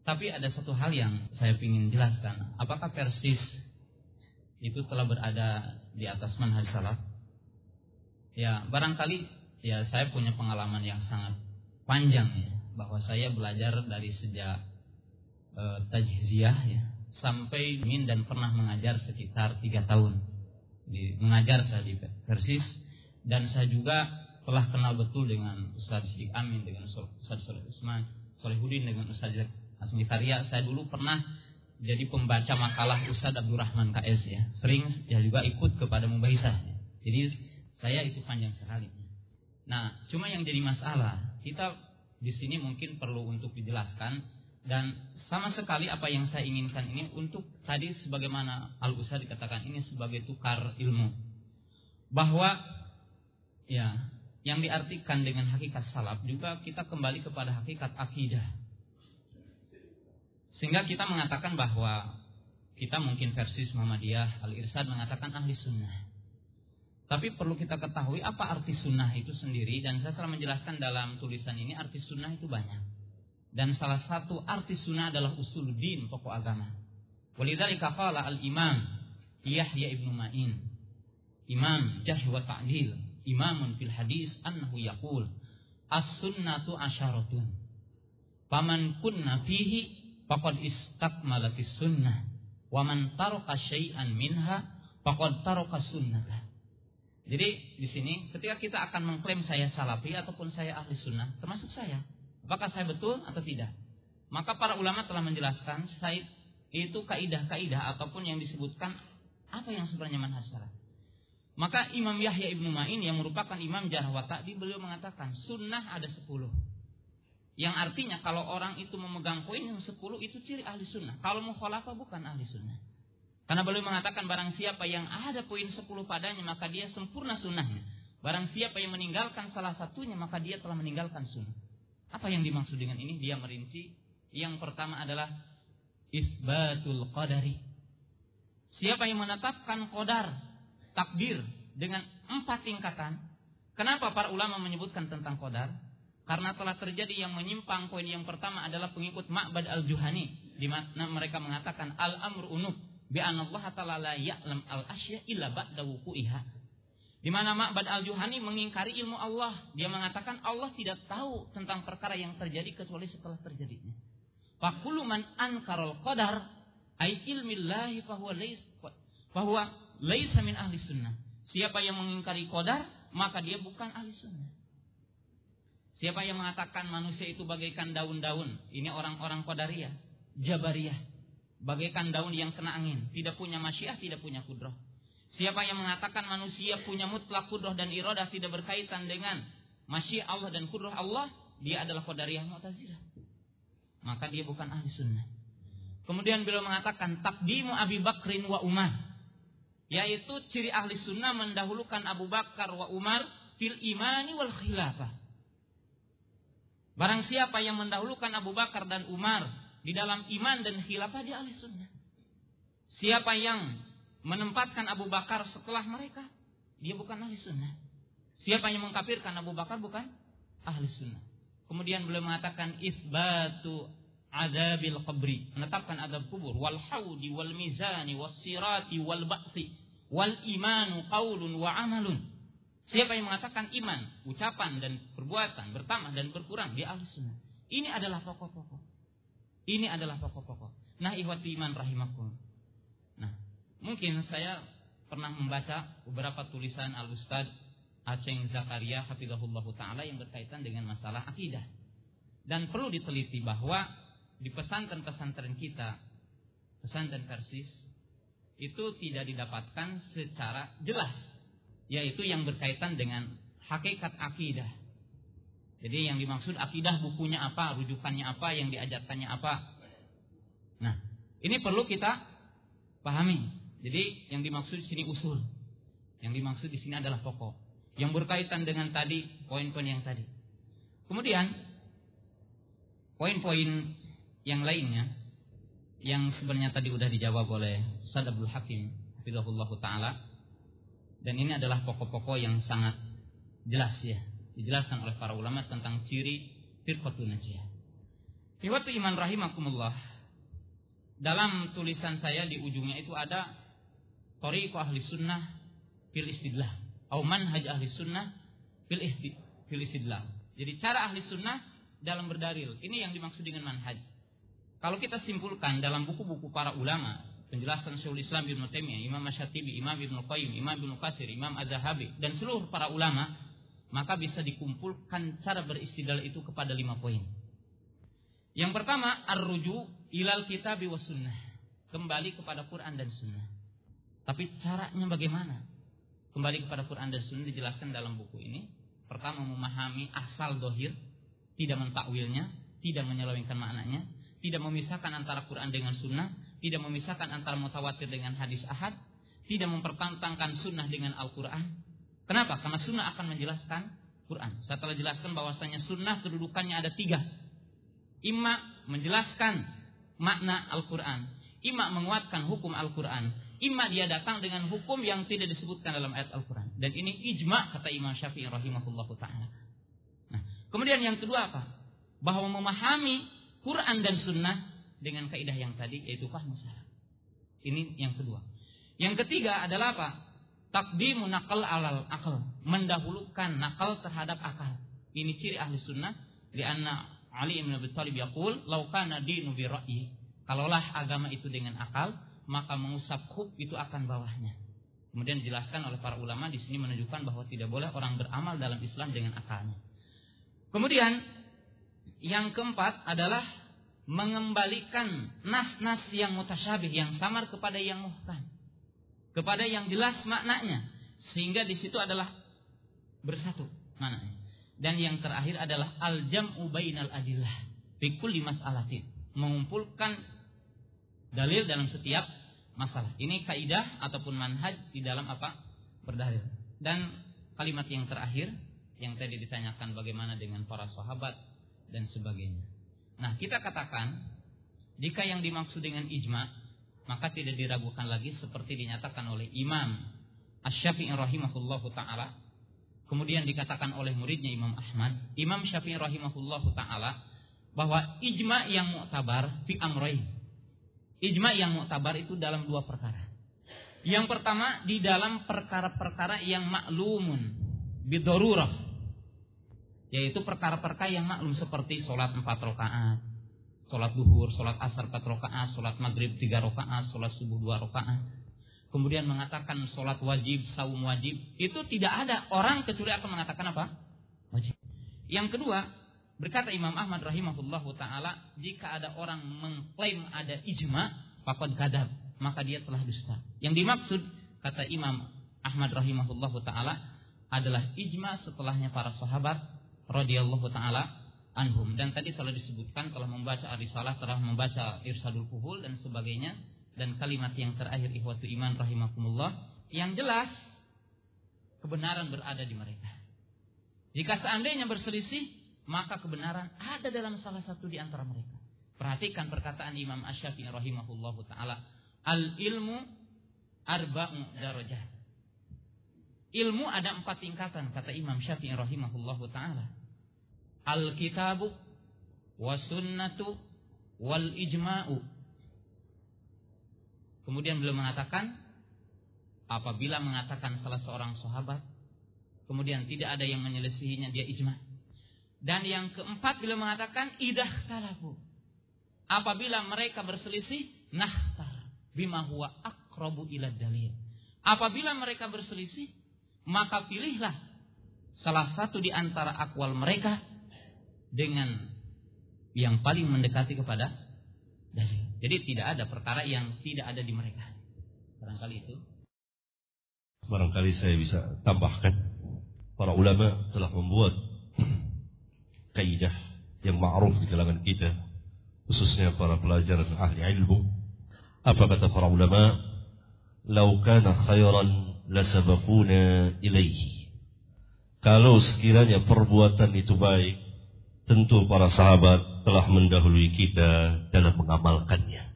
Tapi ada satu hal yang saya ingin jelaskan. Apakah persis itu telah berada di atas manhaj salaf? Ya, barangkali ya saya punya pengalaman yang sangat panjang ya bahwa saya belajar dari sejak e, tajziah ya sampai min dan pernah mengajar sekitar tiga tahun. Di, mengajar saya di Persis dan saya juga telah kenal betul dengan Ustaz Sidik Amin dengan Ustaz Soleh Usman Solehudin dengan Ustaz Asmi Karya. Saya dulu pernah jadi pembaca makalah Ustaz Abdurrahman KS ya. Sering ya juga ikut kepada Mubaisah ya. jadi saya itu panjang sekali. Nah cuma yang jadi masalah kita di sini mungkin perlu untuk dijelaskan. Dan sama sekali apa yang saya inginkan ini untuk tadi sebagaimana Al Usa dikatakan ini sebagai tukar ilmu. Bahwa ya yang diartikan dengan hakikat salaf juga kita kembali kepada hakikat akidah. Sehingga kita mengatakan bahwa kita mungkin versi Muhammadiyah Al Irsad mengatakan ahli sunnah tapi perlu kita ketahui apa arti sunnah itu sendiri. Dan saya telah menjelaskan dalam tulisan ini arti sunnah itu banyak. Dan salah satu arti sunnah adalah usul din pokok agama. Walidzalika qala al-Imam Yahya ibnu Ma'in. Imam Jarh wa Ta'dil. Imamun fil hadis annahu yaqul As-sunnatu asyaratun. Faman kunna fihi faqad istakmalatis sunnah. Wa man taraka syai'an minha faqad taraka sunnatah jadi di sini ketika kita akan mengklaim saya salafi ataupun saya ahli sunnah, termasuk saya, apakah saya betul atau tidak? Maka para ulama telah menjelaskan saya itu kaidah-kaidah ataupun yang disebutkan Apa yang sebenarnya manhaj salaf? Maka Imam Yahya Ibnu Ma'in yang merupakan Imam Jarh wa Ta'dil beliau mengatakan sunnah ada sepuluh. Yang artinya kalau orang itu memegang poin yang sepuluh itu ciri ahli sunnah. Kalau mukhalafah bukan ahli sunnah. Karena beliau mengatakan barang siapa yang ada poin sepuluh padanya maka dia sempurna sunnahnya. Barang siapa yang meninggalkan salah satunya maka dia telah meninggalkan sunnah. Apa yang dimaksud dengan ini? Dia merinci. Yang pertama adalah isbatul qadari. Siapa yang menetapkan qadar, takdir dengan empat tingkatan. Kenapa para ulama menyebutkan tentang qadar? Karena telah terjadi yang menyimpang poin yang pertama adalah pengikut Ma'bad al-Juhani di mana mereka mengatakan al-amru unub bi Allah ta'ala la ya'lam al-asya illa ba'da wuku'iha. Di mana Ma'bad al-Juhani mengingkari ilmu Allah. Dia mengatakan Allah tidak tahu tentang perkara yang terjadi kecuali setelah terjadinya. Fakulu man ankarol qadar ay ilmillahi fahuwa lays fahuwa laisa min ahli sunnah. Siapa yang mengingkari qadar, maka dia bukan ahli sunnah. Siapa yang mengatakan manusia itu bagaikan daun-daun? Ini orang-orang qadariyah, jabariyah. Bagaikan daun yang kena angin, tidak punya masyiah, tidak punya kudroh. Siapa yang mengatakan manusia punya mutlak kudroh dan irodah tidak berkaitan dengan masyiah Allah dan kudroh Allah, dia adalah qadariyah mu'tazilah maka dia bukan ahli sunnah. Kemudian beliau mengatakan takdimu Abi Bakrin wa Umar. Yaitu ciri ahli sunnah mendahulukan Abu Bakar wa Umar fil imani wal khilafah. Barang siapa yang mendahulukan Abu Bakar dan Umar di dalam iman dan khilafah dia ahli sunnah. Siapa yang menempatkan Abu Bakar setelah mereka, dia bukan ahli sunnah. Siapa yang mengkafirkan Abu Bakar bukan ahli sunnah. Kemudian beliau mengatakan isbatu azabil qabri, menetapkan azab kubur, wal haudi wal mizani was sirati wal ba'si wal imanu qaulun wa amalun. Siapa yang mengatakan iman, ucapan dan perbuatan bertambah dan berkurang di ahli sunnah. Ini adalah pokok-pokok. Ini adalah pokok-pokok. Nah, ihwati iman rahimakum. Nah, mungkin saya pernah membaca beberapa tulisan Al-Ustaz Aceng Zakaria hafizahullah taala yang berkaitan dengan masalah akidah. Dan perlu diteliti bahwa di pesantren-pesantren kita, pesantren Persis, itu tidak didapatkan secara jelas, yaitu yang berkaitan dengan hakikat akidah. Jadi yang dimaksud akidah bukunya apa, rujukannya apa, yang diajarkannya apa. Nah, ini perlu kita pahami. Jadi yang dimaksud di sini usul. Yang dimaksud di sini adalah pokok yang berkaitan dengan tadi poin-poin yang tadi. Kemudian poin-poin yang lainnya yang sebenarnya tadi sudah dijawab oleh Ustaz Abdul Hakim Hafizahullah taala dan ini adalah pokok-pokok yang sangat jelas ya dijelaskan oleh para ulama tentang ciri firqatun najiyah. Iwatu iman rahimakumullah dalam tulisan saya di ujungnya itu ada Toriqo ahli sunnah fil istidlah atau manhaj ahli sunnah fil, istidlal. Jadi cara ahli sunnah dalam berdalil. Ini yang dimaksud dengan manhaj. Kalau kita simpulkan dalam buku-buku para ulama, penjelasan Syekhul Islam Ibnu Taimiyah, Imam Masyatibi, Imam Ibnu Qayyim, Imam Ibnu Katsir, Imam Az-Zahabi dan seluruh para ulama, maka bisa dikumpulkan cara beristidlal itu kepada lima poin. Yang pertama, ar-ruju ilal kitab wa sunnah. Kembali kepada Quran dan sunnah. Tapi caranya bagaimana? kembali kepada Quran dan Sunnah dijelaskan dalam buku ini. Pertama memahami asal dohir, tidak mentakwilnya, tidak menyelewengkan maknanya, tidak memisahkan antara Quran dengan Sunnah, tidak memisahkan antara mutawatir dengan hadis ahad, tidak mempertentangkan Sunnah dengan Al-Quran. Kenapa? Karena Sunnah akan menjelaskan Quran. Saya telah jelaskan bahwasanya Sunnah kedudukannya ada tiga. Ima menjelaskan makna Al-Quran, ima menguatkan hukum Al-Quran, Ima dia datang dengan hukum yang tidak disebutkan dalam ayat Al-Quran. Dan ini ijma kata Imam Syafi'i rahimahullah ta'ala. Nah, kemudian yang kedua apa? Bahwa memahami Quran dan Sunnah dengan kaidah yang tadi yaitu fahmu syarah. Ini yang kedua. Yang ketiga adalah apa? Takdimu nakal alal akal. Mendahulukan nakal terhadap akal. Ini ciri ahli sunnah. Lianna Ali ibn Abi Thalib yaqul, "Laukana dinu bi ra'yi." Kalaulah agama itu dengan akal, maka mengusap khuf itu akan bawahnya. Kemudian dijelaskan oleh para ulama di sini menunjukkan bahwa tidak boleh orang beramal dalam Islam dengan akalnya. Kemudian yang keempat adalah mengembalikan nas-nas yang mutasyabih yang samar kepada yang muhkam. Kepada yang jelas maknanya sehingga di situ adalah bersatu maknanya. Dan yang terakhir adalah al-jam'u bainal adillah fi kulli mas'alatin. Mengumpulkan dalil dalam setiap masalah. Ini kaidah ataupun manhaj di dalam apa? Berdalil. Dan kalimat yang terakhir yang tadi ditanyakan bagaimana dengan para sahabat dan sebagainya. Nah, kita katakan jika yang dimaksud dengan ijma maka tidak diragukan lagi seperti dinyatakan oleh Imam Asy-Syafi'i rahimahullahu taala kemudian dikatakan oleh muridnya Imam Ahmad, Imam Syafi'i rahimahullahu taala bahwa ijma yang muktabar fi amrain. Ijma yang muktabar itu dalam dua perkara. Yang pertama di dalam perkara-perkara yang maklumun bidorurah yaitu perkara-perkara yang maklum seperti sholat empat rakaat, sholat duhur, sholat asar empat rakaat, sholat maghrib tiga rakaat, sholat subuh dua rakaat, kemudian mengatakan sholat wajib, saum wajib, itu tidak ada orang kecuali akan mengatakan apa? Wajib. Yang kedua, berkata Imam Ahmad rahimahullah taala, jika ada orang mengklaim ada ijma, fakad kadab, maka dia telah dusta. Yang dimaksud kata Imam Ahmad rahimahullah taala adalah ijma setelahnya para sahabat radhiyallahu taala anhum dan tadi telah disebutkan telah membaca arisalah telah membaca irsadul fuhul dan sebagainya dan kalimat yang terakhir ikhwatu iman rahimakumullah yang jelas kebenaran berada di mereka. Jika seandainya berselisih, maka kebenaran ada dalam salah satu di antara mereka. Perhatikan perkataan Imam Asy-Syafi'i rahimahullah taala, al ilmu arba'u darajat. Ilmu ada empat tingkatan kata Imam Syafi'i rahimahullah taala. Al kitabu was sunnatu wal ijma'u Kemudian beliau mengatakan, apabila mengatakan salah seorang sahabat, kemudian tidak ada yang menyelesihinya, dia ijma. Dan yang keempat beliau mengatakan, idah talafu. Apabila mereka berselisih, nahtar bima huwa akrabu ila dalil. Apabila mereka berselisih, maka pilihlah salah satu di antara akwal mereka dengan yang paling mendekati kepada dalil. Jadi tidak ada perkara yang tidak ada di mereka. Barangkali itu. Barangkali saya bisa tambahkan. Para ulama telah membuat kaidah yang ma'ruf di kalangan kita. Khususnya para pelajar dan ahli ilmu. Apa kata para ulama? Lau kana khairan lasabakuna ilaihi. Kalau sekiranya perbuatan itu baik, tentu para sahabat telah mendahului kita dalam mengamalkannya.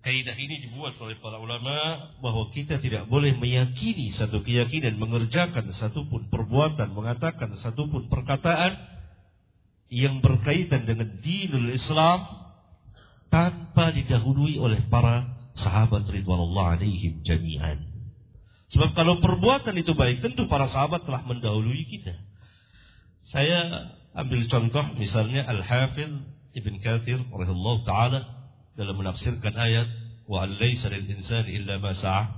Kaidah ini dibuat oleh para ulama bahwa kita tidak boleh meyakini satu keyakinan, mengerjakan satu pun perbuatan, mengatakan satu pun perkataan yang berkaitan dengan dinul Islam tanpa didahului oleh para sahabat ridwanullah alaihim jami'an. Sebab kalau perbuatan itu baik, tentu para sahabat telah mendahului kita. Saya Ambil contoh misalnya Al-Hafidh Ibn Kathir rahimahullah taala dalam menafsirkan ayat wa alaysa lil insani illa ma sa'a.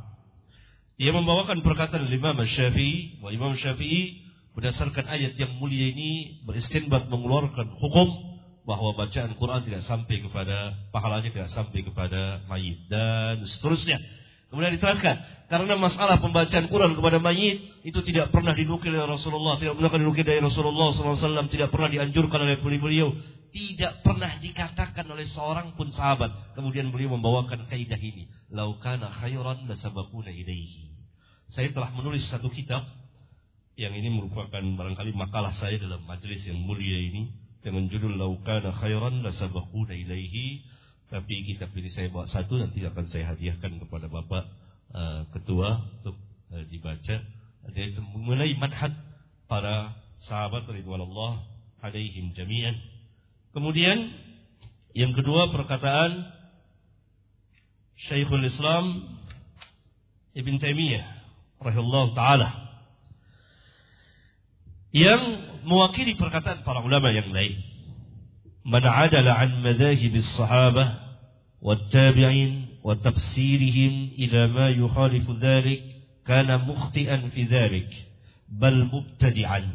Ia membawakan perkataan Imam Syafi'i wa Imam Syafi'i berdasarkan ayat yang mulia ini beristinbat mengeluarkan hukum bahwa bacaan Quran tidak sampai kepada pahalanya tidak sampai kepada mayit dan seterusnya. Kemudian diterangkan, karena masalah pembacaan Quran kepada mayit itu tidak pernah dinukil oleh Rasulullah, tidak pernah dinukil dari Rasulullah SAW, tidak pernah dianjurkan oleh beliau, tidak pernah dikatakan oleh seorang pun sahabat. Kemudian beliau membawakan kaidah ini, laukana khairan lasabakuna ilaihi. Saya telah menulis satu kitab yang ini merupakan barangkali makalah saya dalam majelis yang mulia ini dengan judul laukana khairan lasabakuna ilaihi tapi kitab ini saya bawa satu nanti akan saya hadiahkan kepada Bapak uh, Ketua untuk uh, dibaca. Dia mengenai manhaj para sahabat ridwanullah alaihim jami'an. Kemudian yang kedua perkataan Syekhul Islam Ibn Taimiyah rahimahullah taala yang mewakili perkataan para ulama yang lain. Man adala an madhahib as-sahabah والتابعين وتفسيرهم إلى ما يخالف ذلك كان مخطئا في ذلك بل مبتدعا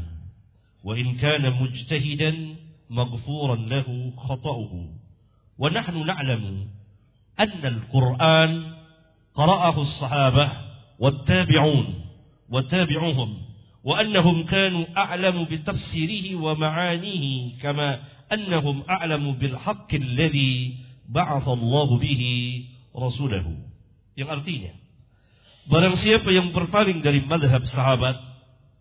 وإن كان مجتهدا مغفورا له خطأه. ونحن نعلم أن القرآن قرأه الصحابة والتابعون وتابعوهم وأنهم كانوا أعلم بتفسيره ومعانيه كما أنهم أعلم بالحق الذي ba'athallahu bihi rasulahu. Yang artinya, barang siapa yang berpaling dari madhab sahabat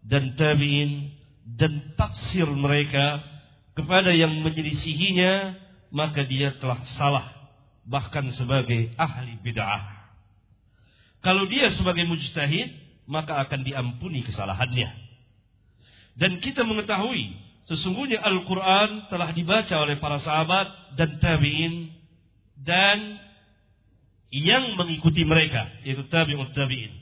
dan tabi'in dan tafsir mereka kepada yang menyelisihinya, maka dia telah salah bahkan sebagai ahli bid'ah. Kalau dia sebagai mujtahid, maka akan diampuni kesalahannya. Dan kita mengetahui sesungguhnya Al-Quran telah dibaca oleh para sahabat dan tabi'in dan yang mengikuti mereka yaitu tabi'ut tabi'in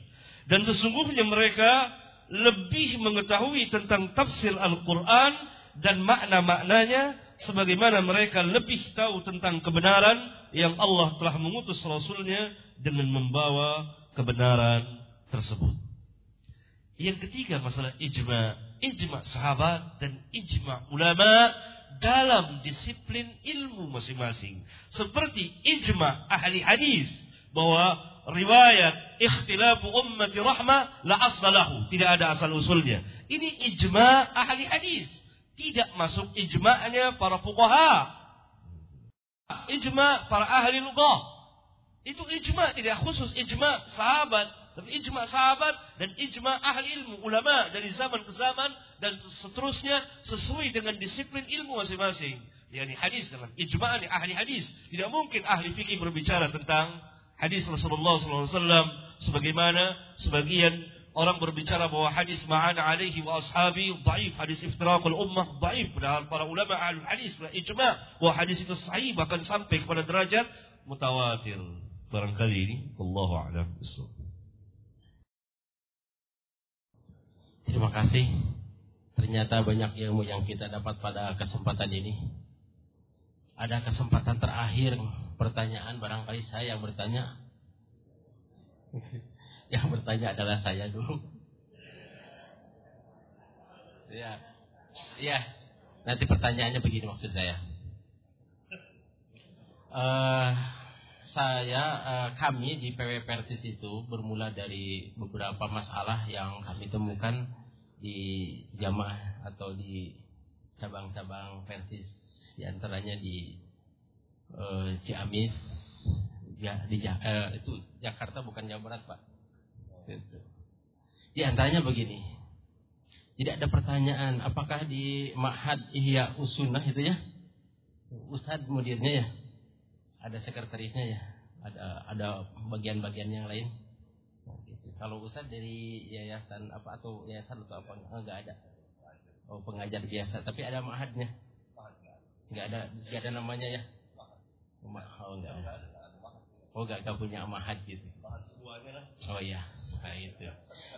dan sesungguhnya mereka lebih mengetahui tentang tafsir Al-Quran dan makna-maknanya sebagaimana mereka lebih tahu tentang kebenaran yang Allah telah mengutus Rasulnya dengan membawa kebenaran tersebut. Yang ketiga masalah ijma, ijma sahabat dan ijma ulama dalam disiplin ilmu masing-masing. Seperti ijma ahli hadis bahwa riwayat ikhtilafu ummati rahmah la aslahu, tidak ada asal usulnya. Ini ijma ahli hadis, tidak masuk ijma'nya para fuqaha. Ijma para ahli lughah. Itu ijma tidak khusus ijma sahabat tapi ijma sahabat dan ijma ahli ilmu, ulama dari zaman ke zaman dan seterusnya sesuai dengan disiplin ilmu masing-masing. Yani hadis dengan ijma ahli hadis. Tidak mungkin ahli fikih berbicara tentang hadis Rasulullah SAW sebagaimana sebagian orang berbicara bahwa hadis ma'ana alaihi wa ashabi dhaif hadis iftiraqul ummah dhaif padahal para ulama ahli hadis ijma bahwa hadis itu sahih bahkan sampai kepada derajat mutawatir barangkali ini wallahu a'lam Terima kasih. Ternyata banyak ilmu yang kita dapat pada kesempatan ini. Ada kesempatan terakhir pertanyaan barangkali saya yang bertanya. yang bertanya adalah saya dulu. Ya. Ya. Nanti pertanyaannya begini maksud saya. Uh, saya uh, kami di PW Persis itu bermula dari beberapa masalah yang kami temukan di jamaah atau di cabang-cabang Persis di antaranya di uh, Ciamis ya di uh, itu Jakarta bukan Jawa Barat Pak. Itu. di antaranya begini. Tidak ada pertanyaan apakah di Mahad Ihya Usunah itu ya? Ustadz mudirnya ya? Ada sekretarisnya ya, ada ada bagian-bagian yang lain. Kalau Ustaz dari yayasan apa atau yayasan atau apa enggak ada. Oh pengajar biasa, tapi ada mahadnya. Enggak ada enggak ada namanya ya. Oh enggak. Oh enggak, enggak punya mahad gitu. Oh iya, nah itu.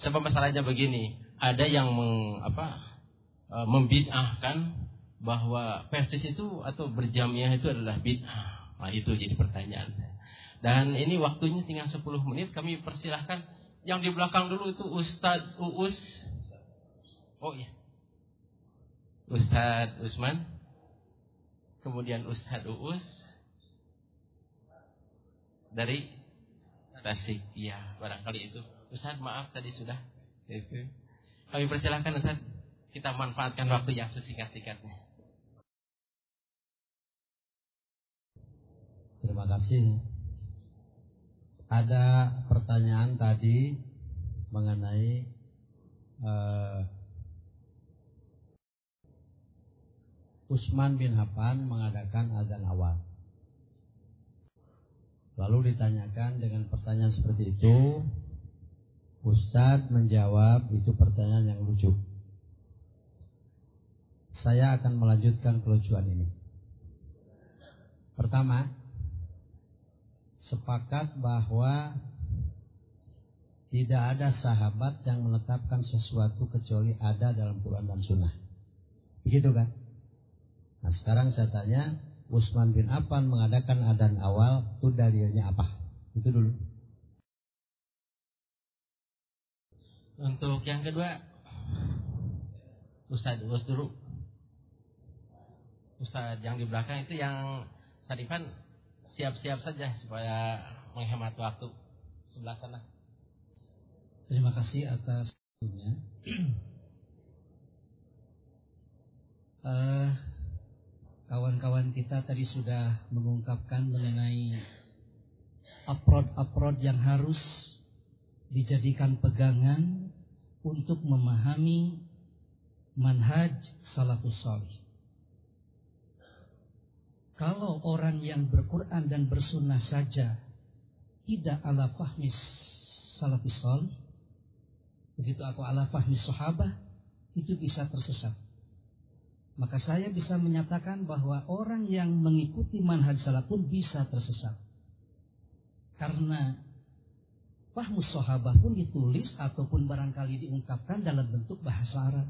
Sebab masalahnya begini, ada yang meng, apa e, membid'ahkan bahwa persis itu atau berjamiah itu adalah bid'ah. Nah itu jadi pertanyaan saya. Dan ini waktunya tinggal 10 menit. Kami persilahkan. Yang di belakang dulu itu Ustadz Uus. Oh iya. Ustadz Usman. Kemudian Ustadz Uus. Dari Tasik. Iya barangkali itu. Ustadz maaf tadi sudah. Kami persilahkan Ustadz. Kita manfaatkan waktu yang sesingkat-singkatnya. Terima kasih. Ada pertanyaan tadi mengenai uh, Usman bin Hafan mengadakan azan awal. Lalu ditanyakan dengan pertanyaan seperti itu, Ustadz menjawab itu pertanyaan yang lucu. Saya akan melanjutkan kelucuan ini. Pertama, sepakat bahwa tidak ada sahabat yang menetapkan sesuatu kecuali ada dalam Quran dan Sunnah. Begitu kan? Nah sekarang saya tanya, Usman bin Affan mengadakan adan awal, itu dalilnya apa? Itu dulu. Untuk yang kedua, Ustadz Us dulu. Ustadz yang di belakang itu yang Sarifan siap-siap saja supaya menghemat waktu. sebelah sana. Terima kasih atas waktunya. uh, kawan-kawan kita tadi sudah mengungkapkan mengenai approach-approach yang harus dijadikan pegangan untuk memahami manhaj salafus salih. Kalau orang yang berquran dan bersunnah saja tidak ala fahmi salafus salih, begitu aku ala fahmi sahabah, itu bisa tersesat. Maka saya bisa menyatakan bahwa orang yang mengikuti manhaj salaf pun bisa tersesat. Karena fahmus sahabah pun ditulis ataupun barangkali diungkapkan dalam bentuk bahasa Arab.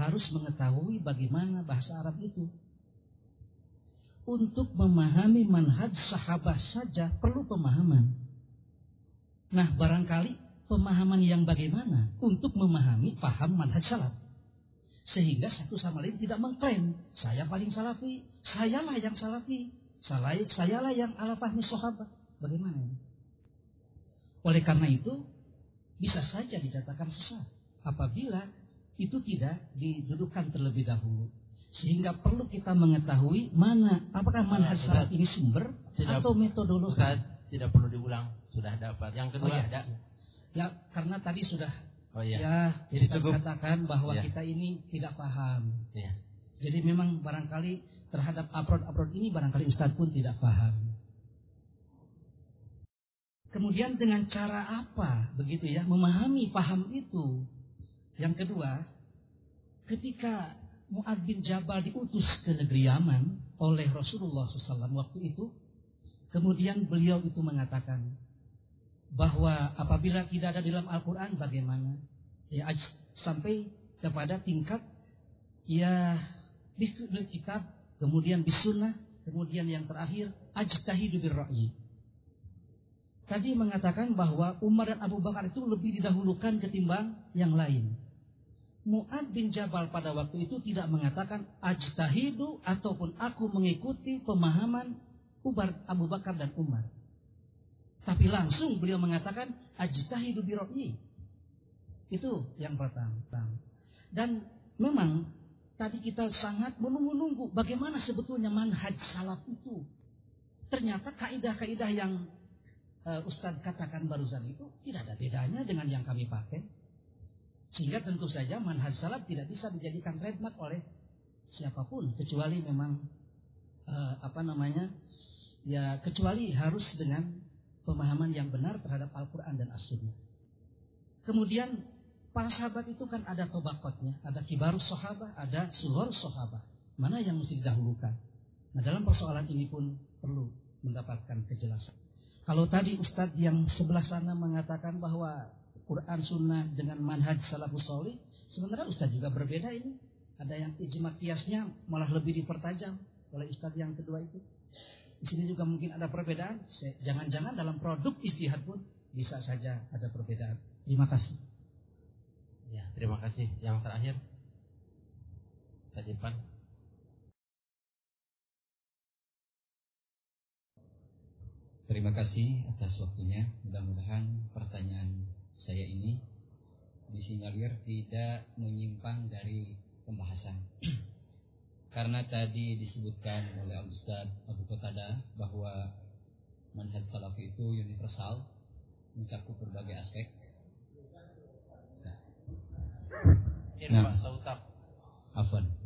Harus mengetahui bagaimana bahasa Arab itu. Untuk memahami manhaj sahabat saja perlu pemahaman. Nah barangkali pemahaman yang bagaimana untuk memahami paham manhaj salaf. Sehingga satu sama lain tidak mengklaim, saya paling salafi, sayalah yang salafi, sayalah yang ala fahmi sahabat. Bagaimana? Oleh karena itu, bisa saja dikatakan sesat apabila itu tidak didudukkan terlebih dahulu. Sehingga perlu kita mengetahui mana apakah manhaj salaf ini sumber tidak, atau metodologi. Ustaz, tidak perlu diulang, sudah dapat. Yang kedua oh, ya. ada. Ya, karena tadi sudah Oh iya. Ya, Jadi kita cukup. katakan bahwa Ya. kita ini tidak paham. Ya. Jadi memang barangkali terhadap upload-upload ini barangkali Ustadz pun tidak paham. Kemudian dengan cara apa begitu ya memahami paham itu. Yang kedua, ketika Mu'ad bin Jabal diutus ke negeri Yaman oleh Rasulullah SAW waktu itu, kemudian beliau itu mengatakan bahwa apabila tidak ada dalam Al-Quran bagaimana? Ya, sampai kepada tingkat ya di kitab, kemudian bisunnah, kemudian yang terakhir ajtahidu birra'yi. Tadi mengatakan bahwa Umar dan Abu Bakar itu lebih didahulukan ketimbang yang lain. Mu'ad bin Jabal pada waktu itu tidak mengatakan ajtahidu ataupun aku mengikuti pemahaman Umar, Abu Bakar dan Umar. Tapi langsung beliau mengatakan ajtahidu birra'yi. Itu yang pertama. Dan memang tadi kita sangat menunggu-nunggu bagaimana sebetulnya manhaj salaf itu. Ternyata kaidah-kaidah yang uh, Ustadz katakan barusan itu tidak ada bedanya dengan yang kami pakai. Sehingga tentu saja manhaj salaf tidak bisa dijadikan trademark oleh siapa pun kecuali memang uh, apa namanya ya kecuali harus dengan pemahaman yang benar terhadap Al-Quran dan As-Sunnah. Kemudian para sahabat itu kan ada tobakotnya, ada kibarus sahabat, ada suhor sahabat. Mana yang mesti didahulukan? Nah dalam persoalan ini pun perlu mendapatkan kejelasan. Kalau tadi Ustadz yang sebelah sana mengatakan bahwa Quran Sunnah dengan manhaj salafus solih, sebenarnya Ustadz juga berbeda ini. Ada yang ijma kiasnya malah lebih dipertajam oleh Ustadz yang kedua itu. Di sini juga mungkin ada perbedaan. Jangan-jangan dalam produk istihad pun bisa saja ada perbedaan. Terima kasih. Ya, terima kasih. Yang terakhir, saya Irfan. Terima kasih atas waktunya. Mudah-mudahan pertanyaan saya ini disinyalir tidak menyimpang dari pembahasan. Karena tadi disebutkan oleh Al Ustaz Abu Qatada bahwa manhaj salafi itu universal, mencakup berbagai aspek. Nah, nah Afwan.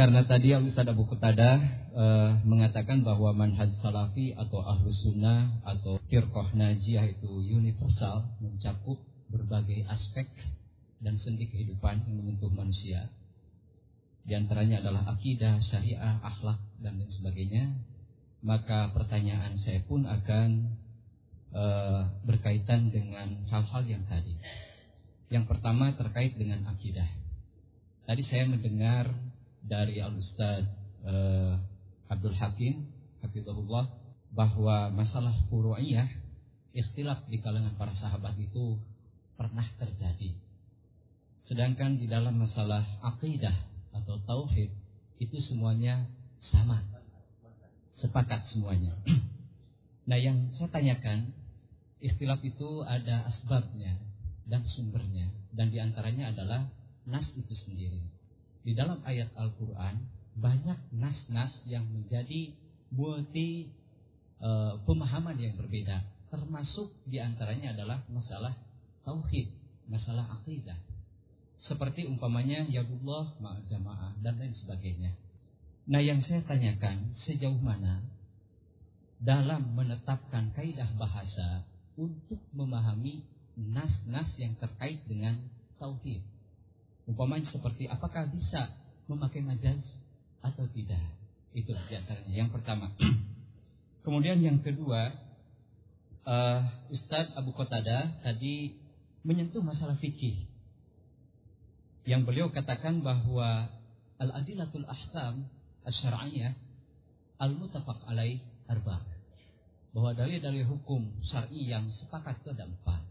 Karena tadi Ustaz Abu Qatada uh, mengatakan bahwa manhaj salafi atau ahlus sunnah atau firqah najiyah itu universal, mencakup berbagai aspek dan sendi kehidupan yang menyentuh manusia. Di antaranya adalah akidah, syariah, akhlak dan lain sebagainya. Maka pertanyaan saya pun akan uh, berkaitan dengan hal-hal yang tadi. Yang pertama terkait dengan akidah. Tadi saya mendengar dari Al Ustaz uh, Abdul Hakim, Hafizahullah, bahwa masalah furu'iyah, ikhtilaf di kalangan para sahabat itu pernah terjadi. Sedangkan di dalam masalah akidah atau tauhid itu semuanya sama. Sepakat semuanya. nah, yang saya tanyakan ikhtilaf itu ada asbabnya dan sumbernya dan di antaranya adalah nas itu sendiri. Di dalam ayat Al-Quran banyak nas-nas yang menjadi multi e, pemahaman yang berbeda. Termasuk di antaranya adalah masalah tauhid, masalah akidah. Seperti umpamanya yadullah ma'al jamaah dan lain sebagainya. Nah yang saya tanyakan sejauh mana dalam menetapkan kaidah bahasa untuk memahami nas-nas yang terkait dengan tauhid. Umpamanya seperti apakah bisa memakai majaz atau tidak. Itu di antaranya. Yang pertama. Kemudian yang kedua, uh, Ustadz Abu Qatada tadi menyentuh masalah fikih. Yang beliau katakan bahwa al-adilatul ahkam asy-syar'iyyah al-muttafaq alaih arba. Bahwa dalil-dalil hukum syar'i yang sepakat itu ada empat.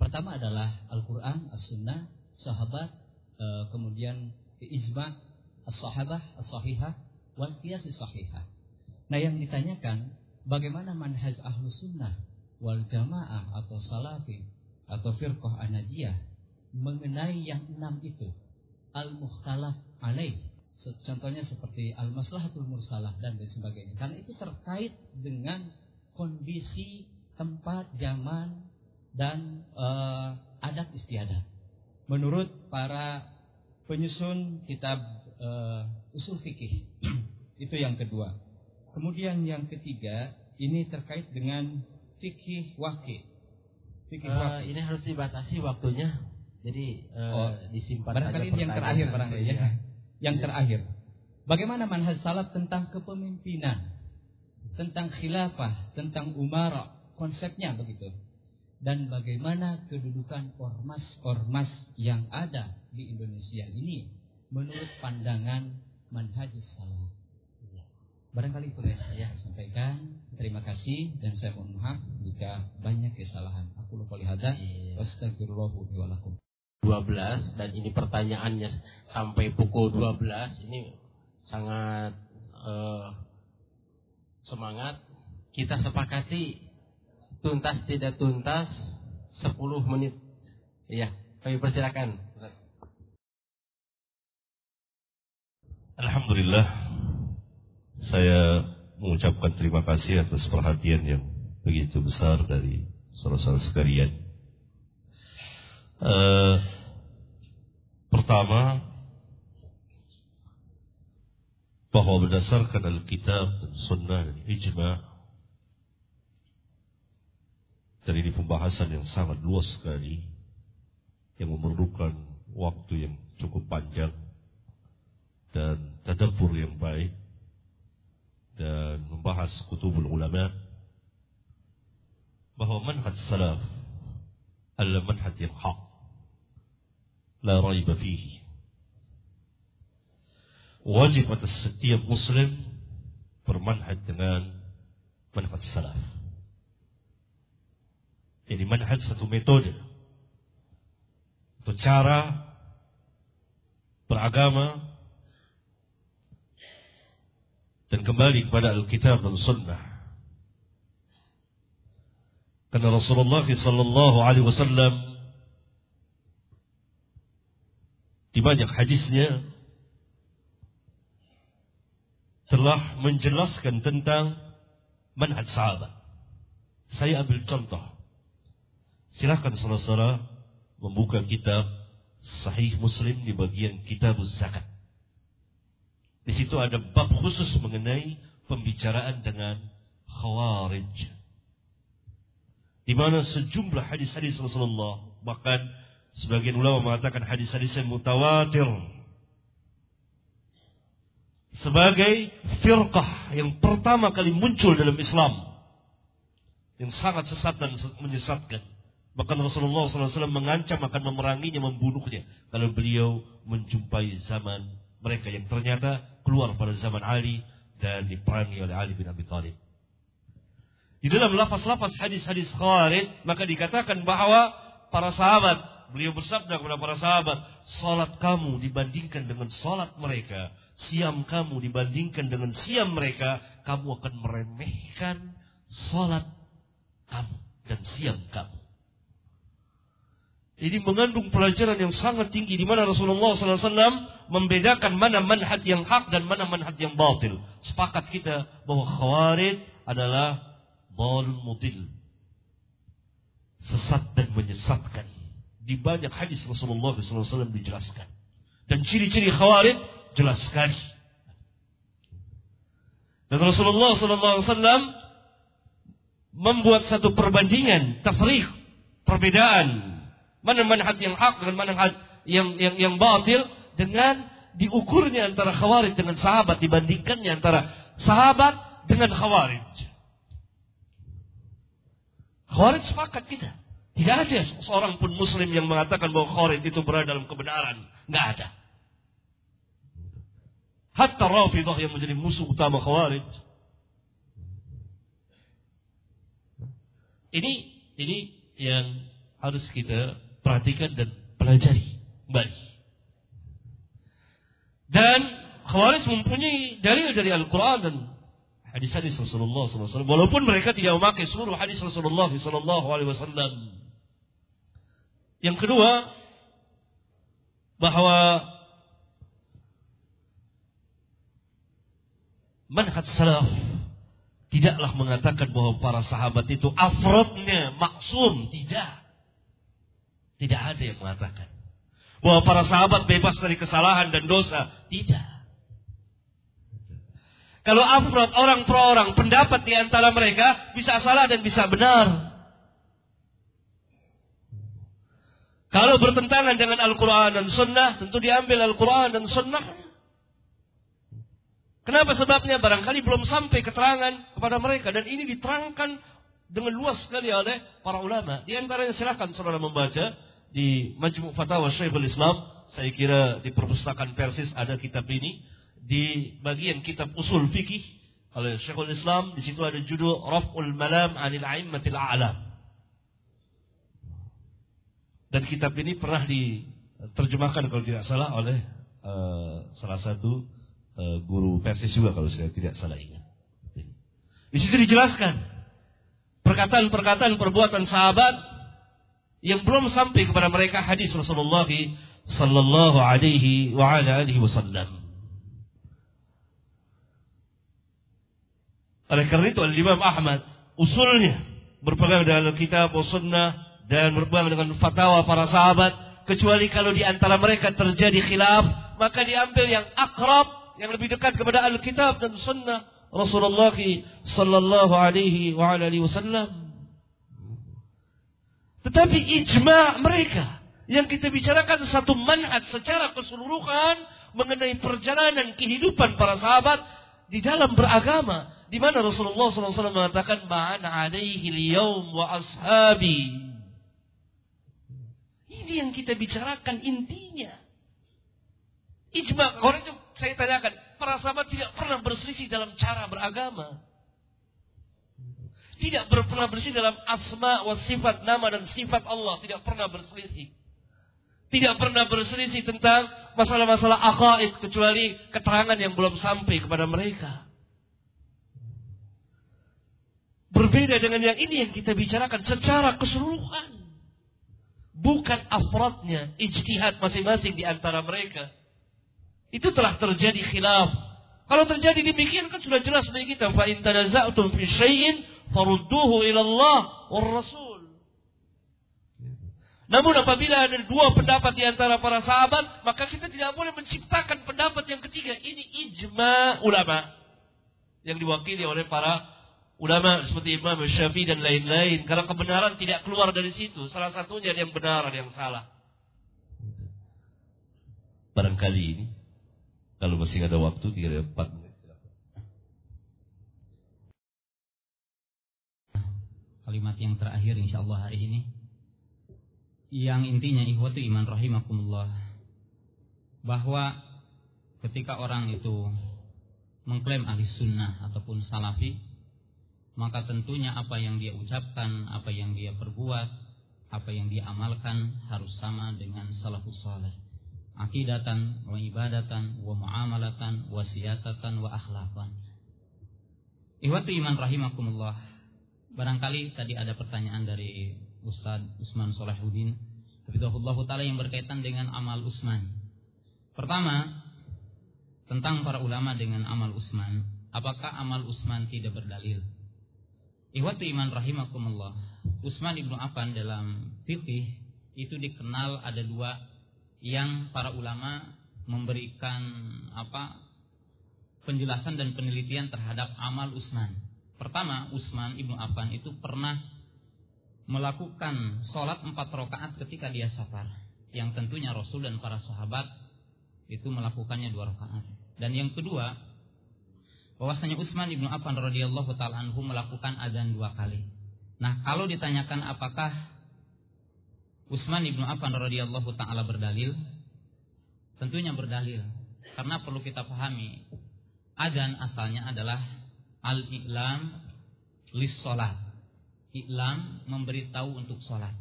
Pertama adalah Al-Quran, As-Sunnah, sahabat, e, kemudian ijma as-sahabah as-sahihah wal qiyas sahihah. Nah, yang ditanyakan bagaimana manhaj ahlu sunnah wal jamaah atau salafi atau firqah anajiyah mengenai yang enam itu? Al-mukhtalaf alaih. Contohnya seperti al-maslahatul mursalah dan lain sebagainya. Karena itu terkait dengan kondisi tempat zaman dan uh, adat istiadat menurut para penyusun kitab uh, usul fikih. Itu yang kedua. Kemudian yang ketiga, ini terkait dengan fikih wakil. Fikih uh, Ini harus dibatasi waktunya. Jadi uh, oh, disimpan barangkali ini yang terakhir barangkali ya. Yang ya. terakhir. Bagaimana manhaj salaf tentang kepemimpinan, tentang khilafah, tentang umara, konsepnya begitu dan bagaimana kedudukan ormas-ormas yang ada di Indonesia ini menurut pandangan manhajus salaf. Barangkali itu yang saya sampaikan. Terima kasih dan saya mohon maaf jika banyak kesalahan. Aku lupa lihat. Astagfirullahaladzim. 12 dan ini pertanyaannya sampai pukul 12 ini sangat uh, semangat kita sepakati tuntas tidak tuntas 10 menit. Iya, kami persilakan. Alhamdulillah saya mengucapkan terima kasih atas perhatian yang begitu besar dari saudara-saudara sekalian. Uh, pertama bahwa berdasarkan Alkitab dan Sunnah dan Ijma' Dan ini pembahasan yang sangat luas sekali yang memerlukan waktu yang cukup panjang dan tadabbur yang baik dan membahas kutubul ulama bahwa manhaj salaf adalah manhaj yang hak. La raiba fihi. Wajib atas setiap muslim bermanhaj dengan manhaj salaf ini manhaj satu metode. Atau cara beragama dan kembali kepada Alkitab dan Sunnah. Karena Rasulullah sallallahu alaihi wasallam di banyak hadisnya telah menjelaskan tentang manhaj sahabat. Saya ambil contoh Silahkan saudara-saudara membuka kitab Sahih Muslim di bagian kitab zakat. Di situ ada bab khusus mengenai pembicaraan dengan khawarij. Di mana sejumlah hadis-hadis Rasulullah, bahkan sebagian ulama mengatakan hadis-hadis yang mutawatir. Sebagai firqah yang pertama kali muncul dalam Islam. Yang sangat sesat dan menyesatkan. Bahkan Rasulullah SAW mengancam akan memeranginya, membunuhnya. Kalau beliau menjumpai zaman mereka yang ternyata keluar pada zaman Ali dan diperangi oleh Ali bin Abi Thalib. Di dalam lafaz-lafaz hadis-hadis khawarij, maka dikatakan bahwa para sahabat, beliau bersabda kepada para sahabat, salat kamu dibandingkan dengan salat mereka, siam kamu dibandingkan dengan siam mereka, kamu akan meremehkan salat kamu dan siang kamu. Ini mengandung pelajaran yang sangat tinggi di mana Rasulullah SAW membedakan mana manhaj yang hak dan mana manhaj yang batil. Sepakat kita bahwa khawarij adalah balun mutil. Sesat dan menyesatkan. Di banyak hadis Rasulullah SAW dijelaskan. Dan ciri-ciri khawarij jelas sekali. Dan Rasulullah SAW membuat satu perbandingan, tafriq, perbedaan Mana manhaj yang hak dengan manhaj yang yang yang batil dengan diukurnya antara khawarij dengan sahabat dibandingkannya antara sahabat dengan khawarij. Khawarij sepakat kita. Tidak ada seorang pun muslim yang mengatakan bahwa khawarij itu berada dalam kebenaran. Nggak ada. Hatta Rafidah yang menjadi musuh utama khawarij. Ini ini yang harus kita perhatikan dan pelajari kembali. Dan Khawarij mempunyai dalil dari Al-Quran dan hadis-hadis Rasulullah SAW. Walaupun mereka tidak memakai seluruh hadis Rasulullah SAW. Yang kedua, bahwa manhaj salaf tidaklah mengatakan bahwa para sahabat itu afrodnya maksum. Tidak. Tidak ada yang mengatakan. Bahwa para sahabat bebas dari kesalahan dan dosa. Tidak. Kalau afrod orang per orang, pendapat di antara mereka bisa salah dan bisa benar. Kalau bertentangan dengan Al-Quran dan Sunnah, tentu diambil Al-Quran dan Sunnah. Kenapa sebabnya? Barangkali belum sampai keterangan kepada mereka. Dan ini diterangkan dengan luas sekali oleh para ulama. Di antaranya silakan saudara membaca di Majmu' Fatawa Syekhul Islam, saya kira di perpustakaan Persis ada kitab ini di bagian kitab usul fikih oleh Syekhul Islam di situ ada judul Raf'ul Malam 'anil A'immatil A'lam. Dan kitab ini pernah diterjemahkan kalau tidak salah oleh uh, salah satu uh, guru Persis juga kalau saya tidak salah ingat. Di situ dijelaskan perkataan-perkataan perbuatan sahabat yang belum sampai kepada mereka hadis Rasulullah sallallahu alaihi wa ala alihi wasallam. Oleh karena itu Al-Imam Ahmad usulnya berpegang dengan kitab sunnah dan berpegang dengan fatwa para sahabat kecuali kalau di antara mereka terjadi khilaf maka diambil yang akrab yang lebih dekat kepada Alkitab dan sunnah Rasulullah sallallahu alaihi wa alihi wasallam. Tetapi ijma mereka yang kita bicarakan satu manhaj secara keseluruhan mengenai perjalanan kehidupan para sahabat di dalam beragama di mana Rasulullah SAW mengatakan ma'ana alaihi liyawm wa ashabi ini yang kita bicarakan intinya ijma orang itu saya tanyakan para sahabat tidak pernah berselisih dalam cara beragama. Tidak pernah berselisih dalam asma wa sifat nama dan sifat Allah. Tidak pernah berselisih. Tidak pernah berselisih tentang masalah-masalah akhaid kecuali keterangan yang belum sampai kepada mereka. Berbeda dengan yang ini yang kita bicarakan secara keseluruhan. Bukan afrodnya, ijtihad masing-masing di antara mereka. Itu telah terjadi khilaf. Kalau terjadi demikian kan sudah jelas bagi kita. Fa in tanaza'tum fi syai'in farudduhu ila Allah war Rasul. Namun apabila ada dua pendapat di antara para sahabat, maka kita tidak boleh menciptakan pendapat yang ketiga. Ini ijma ulama yang diwakili oleh para ulama seperti Imam Syafi'i dan lain-lain. Karena kebenaran tidak keluar dari situ. Salah satunya ada yang benar, ada yang salah. Barangkali ini kalau masih ada waktu, tiga empat menit. Kalimat yang terakhir insya Allah hari ini. Yang intinya ikhwatu iman rahimakumullah. Bahwa ketika orang itu mengklaim ahli sunnah ataupun salafi. Maka tentunya apa yang dia ucapkan, apa yang dia perbuat, apa yang dia amalkan harus sama dengan salafus saleh akidatan wa ibadatan wa muamalatan wa siyasatan wa akhlaqan. Ihwatu iman rahimakumullah. barangkali tadi ada pertanyaan dari Ustadz Usman Solehuddin Hafizahullah Ta'ala yang berkaitan dengan amal Usman. Pertama, tentang para ulama dengan amal Usman. Apakah amal Usman tidak berdalil? Ihwatu iman rahimakumullah. Usman ibnu Affan dalam fikih itu dikenal ada dua yang para ulama memberikan apa penjelasan dan penelitian terhadap amal Utsman. Pertama, Utsman ibnu Affan itu pernah melakukan sholat empat rakaat ketika dia safar. Yang tentunya Rasul dan para sahabat itu melakukannya dua rakaat. Dan yang kedua, bahwasanya Utsman ibnu Affan radhiyallahu taala anhu melakukan adzan dua kali. Nah, kalau ditanyakan apakah Utsman ibnu Affan radhiyallahu taala berdalil, tentunya berdalil. Karena perlu kita pahami, Adan asalnya adalah al-i'lam lis salat. I'lam memberitahu untuk salat.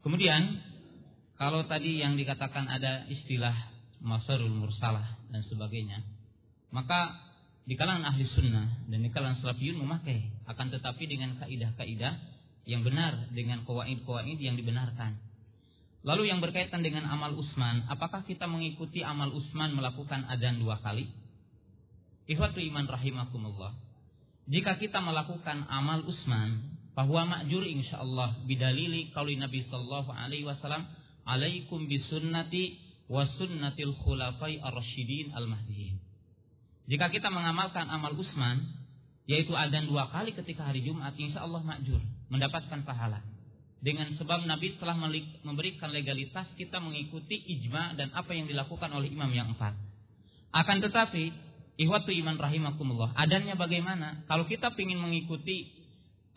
Kemudian kalau tadi yang dikatakan ada istilah masarul mursalah dan sebagainya, maka di kalangan ahli sunnah dan di kalangan salafiyun memakai akan tetapi dengan kaidah-kaidah yang benar dengan kawaid-kawaid yang dibenarkan. Lalu yang berkaitan dengan amal Usman, apakah kita mengikuti amal Usman melakukan adzan dua kali? Ikhwatu iman rahimakumullah. Jika kita melakukan amal Usman, bahwa ma'jur insyaallah bidalili qauli Nabi sallallahu alaihi wasallam, "Alaikum bisunnati wa sunnatil khulafai ar-rasyidin al-mahdiyyin." Jika kita mengamalkan amal Usman, yaitu adzan dua kali ketika hari Jumat, insyaallah ma'jur, mendapatkan pahala. Dengan sebab Nabi telah memberikan legalitas kita mengikuti ijma dan apa yang dilakukan oleh imam yang empat. Akan tetapi Ihwatu iman rahimakumullah. Adanya bagaimana? Kalau kita ingin mengikuti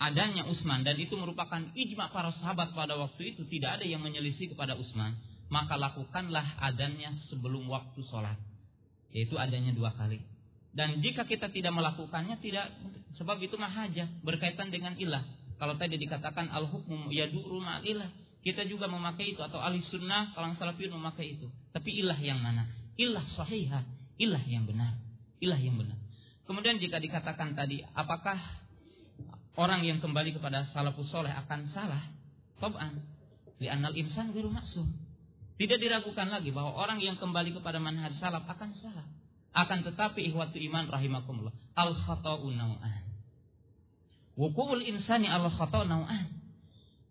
adanya Utsman dan itu merupakan ijma para sahabat pada waktu itu tidak ada yang menyelisih kepada Utsman, maka lakukanlah adanya sebelum waktu sholat, yaitu adanya dua kali. Dan jika kita tidak melakukannya tidak sebab itu mahaja berkaitan dengan ilah. Kalau tadi dikatakan al hukmu yaduru ilah, kita juga memakai itu atau ahli sunnah kalau salafiyun memakai itu. Tapi ilah yang mana? Ilah sahihah, ilah yang benar. Ilah yang benar. Kemudian jika dikatakan tadi, apakah orang yang kembali kepada salafus soleh akan salah? Tob'an. Li'annal insan biru maksum. Tidak diragukan lagi bahwa orang yang kembali kepada manhaj salaf akan salah. Akan tetapi ihwatu iman rahimakumullah. Al khata'u naw'an. Wuku'ul insani al khata'u naw'an.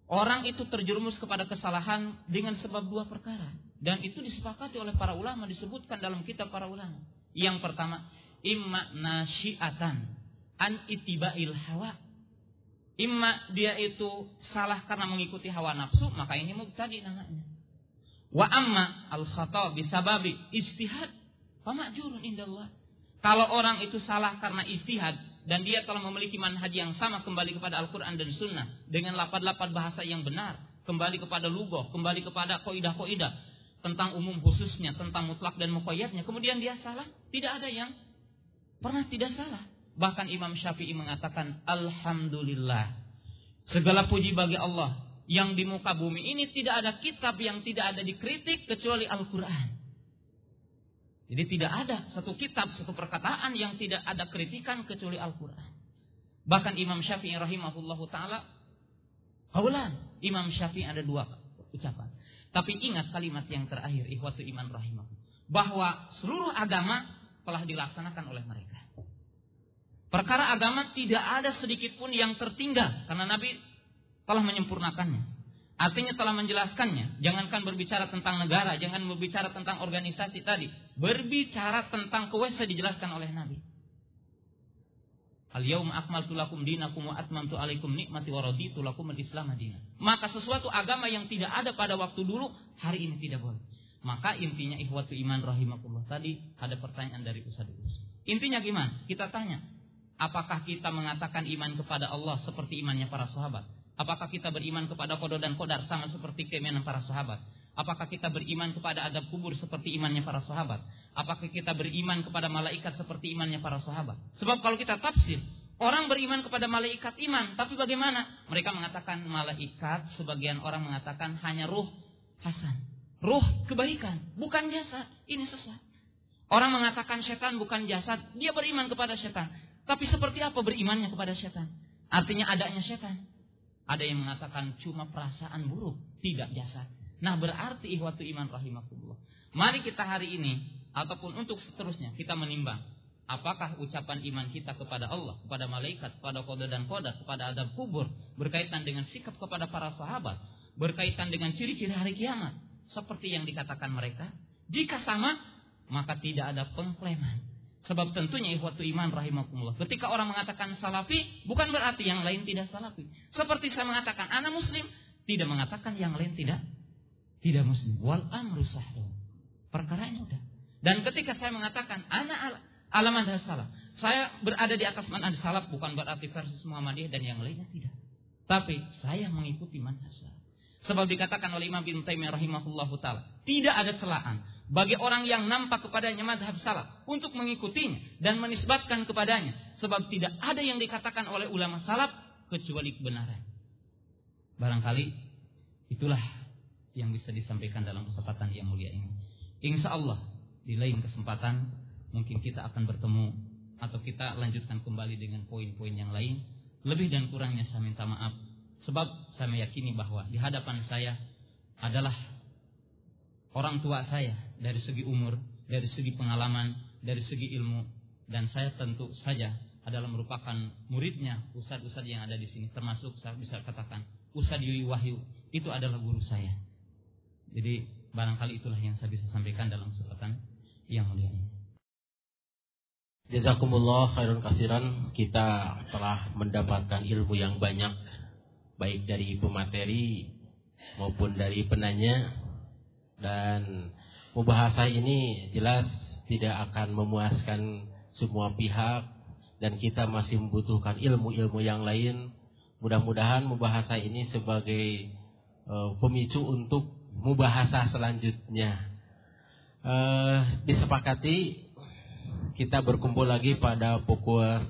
Orang itu terjerumus kepada kesalahan dengan sebab dua perkara. Dan itu disepakati oleh para ulama, disebutkan dalam kitab para ulama. Yang pertama, imma nasyiatan an itiba'il hawa. Imma dia itu salah karena mengikuti hawa nafsu, maka ini mubtadi namanya. Wa amma al khata bisababi istihad, famajurun indallah. Kalau orang itu salah karena istihad dan dia telah memiliki manhaj yang sama kembali kepada Al-Qur'an dan Sunnah. Dengan lapad-lapad bahasa yang benar, kembali kepada lugoh, kembali kepada koidah-koidah, tentang umum khususnya, tentang mutlak dan muqayyadnya, kemudian dia salah, tidak ada yang pernah tidak salah. Bahkan Imam Syafi'i mengatakan, Alhamdulillah, segala puji bagi Allah, yang di muka bumi ini tidak ada kitab yang tidak ada dikritik kecuali Al-Quran. Jadi tidak ada satu kitab, satu perkataan yang tidak ada kritikan kecuali Al-Quran. Bahkan Imam Syafi'i rahimahullahu ta'ala, kaulan, Imam Syafi'i ada dua ucapan. Tapi ingat kalimat yang terakhir, ikhwatu iman rahimah. Bahwa seluruh agama telah dilaksanakan oleh mereka. Perkara agama tidak ada sedikit pun yang tertinggal. Karena Nabi telah menyempurnakannya. Artinya telah menjelaskannya. Jangankan berbicara tentang negara, jangan berbicara tentang organisasi tadi. Berbicara tentang kuasa dijelaskan oleh Nabi. Al-yaum akmaltu lakum dinakum wa atmamtu alaikum nikmati wa raditu lakum al-islam. Maka sesuatu agama yang tidak ada pada waktu dulu, hari ini tidak boleh. Maka intinya ikhwatu iman rahimakumullah. Tadi ada pertanyaan dari Ustaz Intinya gimana? Kita tanya, apakah kita mengatakan iman kepada Allah seperti imannya para sahabat? Apakah kita beriman kepada kodo dan kodar sama seperti keimanan para sahabat? Apakah kita beriman kepada adab kubur seperti imannya para sahabat? Apakah kita beriman kepada malaikat seperti imannya para sahabat? Sebab kalau kita tafsir, orang beriman kepada malaikat iman, tapi bagaimana? Mereka mengatakan malaikat, sebagian orang mengatakan hanya ruh hasan. Ruh kebaikan, bukan jasad. Ini sesat. Orang mengatakan setan bukan jasad, dia beriman kepada setan. Tapi seperti apa berimannya kepada setan? Artinya adanya setan. Ada yang mengatakan cuma perasaan buruk, tidak biasa. Nah berarti ihwatu iman rahimakumullah. Mari kita hari ini, ataupun untuk seterusnya, kita menimbang. Apakah ucapan iman kita kepada Allah, kepada malaikat, kepada koda dan koda, kepada adab kubur, berkaitan dengan sikap kepada para sahabat, berkaitan dengan ciri-ciri hari kiamat, seperti yang dikatakan mereka? Jika sama, maka tidak ada pengklaiman. Sebab tentunya ihwatu iman rahimakumullah. Ketika orang mengatakan salafi, bukan berarti yang lain tidak salafi. Seperti saya mengatakan anak muslim, tidak mengatakan yang lain tidak tidak muslim. Wal amru sahlu. Perkaranya udah. Dan ketika saya mengatakan anak al alaman salaf, saya berada di atas manhaj salaf bukan berarti versus Muhammadiyah dan yang lainnya tidak. Tapi saya mengikuti manhaj salaf. Sebab dikatakan oleh Imam bin Taimiyah rahimahullah taala, tidak ada celaan bagi orang yang nampak kepadanya mazhab salaf untuk mengikutinya dan menisbatkan kepadanya sebab tidak ada yang dikatakan oleh ulama salaf kecuali kebenaran. Barangkali itulah yang bisa disampaikan dalam kesempatan yang mulia ini. Insya Allah di lain kesempatan mungkin kita akan bertemu atau kita lanjutkan kembali dengan poin-poin yang lain. Lebih dan kurangnya saya minta maaf sebab saya meyakini bahwa di hadapan saya adalah orang tua saya dari segi umur, dari segi pengalaman, dari segi ilmu dan saya tentu saja adalah merupakan muridnya ustadz-ustadz yang ada di sini termasuk saya bisa katakan Ustadz Yui Wahyu itu adalah guru saya. Jadi barangkali itulah yang saya bisa sampaikan dalam kesempatan yang mulia ini. Jazakumullah khairun kasiran kita telah mendapatkan ilmu yang banyak baik dari pemateri maupun dari penanya dan mubahasa ini jelas tidak akan memuaskan semua pihak dan kita masih membutuhkan ilmu-ilmu yang lain. Mudah-mudahan mubahasa ini sebagai uh, pemicu untuk mubahasa selanjutnya. Uh, disepakati kita berkumpul lagi pada pukul 1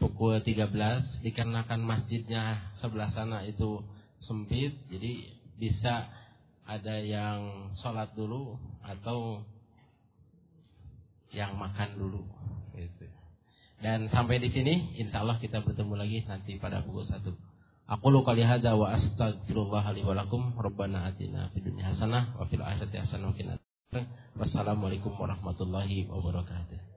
pukul 13 dikarenakan masjidnya sebelah sana itu sempit jadi bisa ada yang sholat dulu atau yang makan dulu gitu. Dan sampai di sini insya Allah kita bertemu lagi nanti pada pukul satu. Aku lu kali hada wa astagfirullah li wa lakum rabbana atina fid hasanah wa fil akhirati hasanah Wassalamualaikum warahmatullahi wabarakatuh.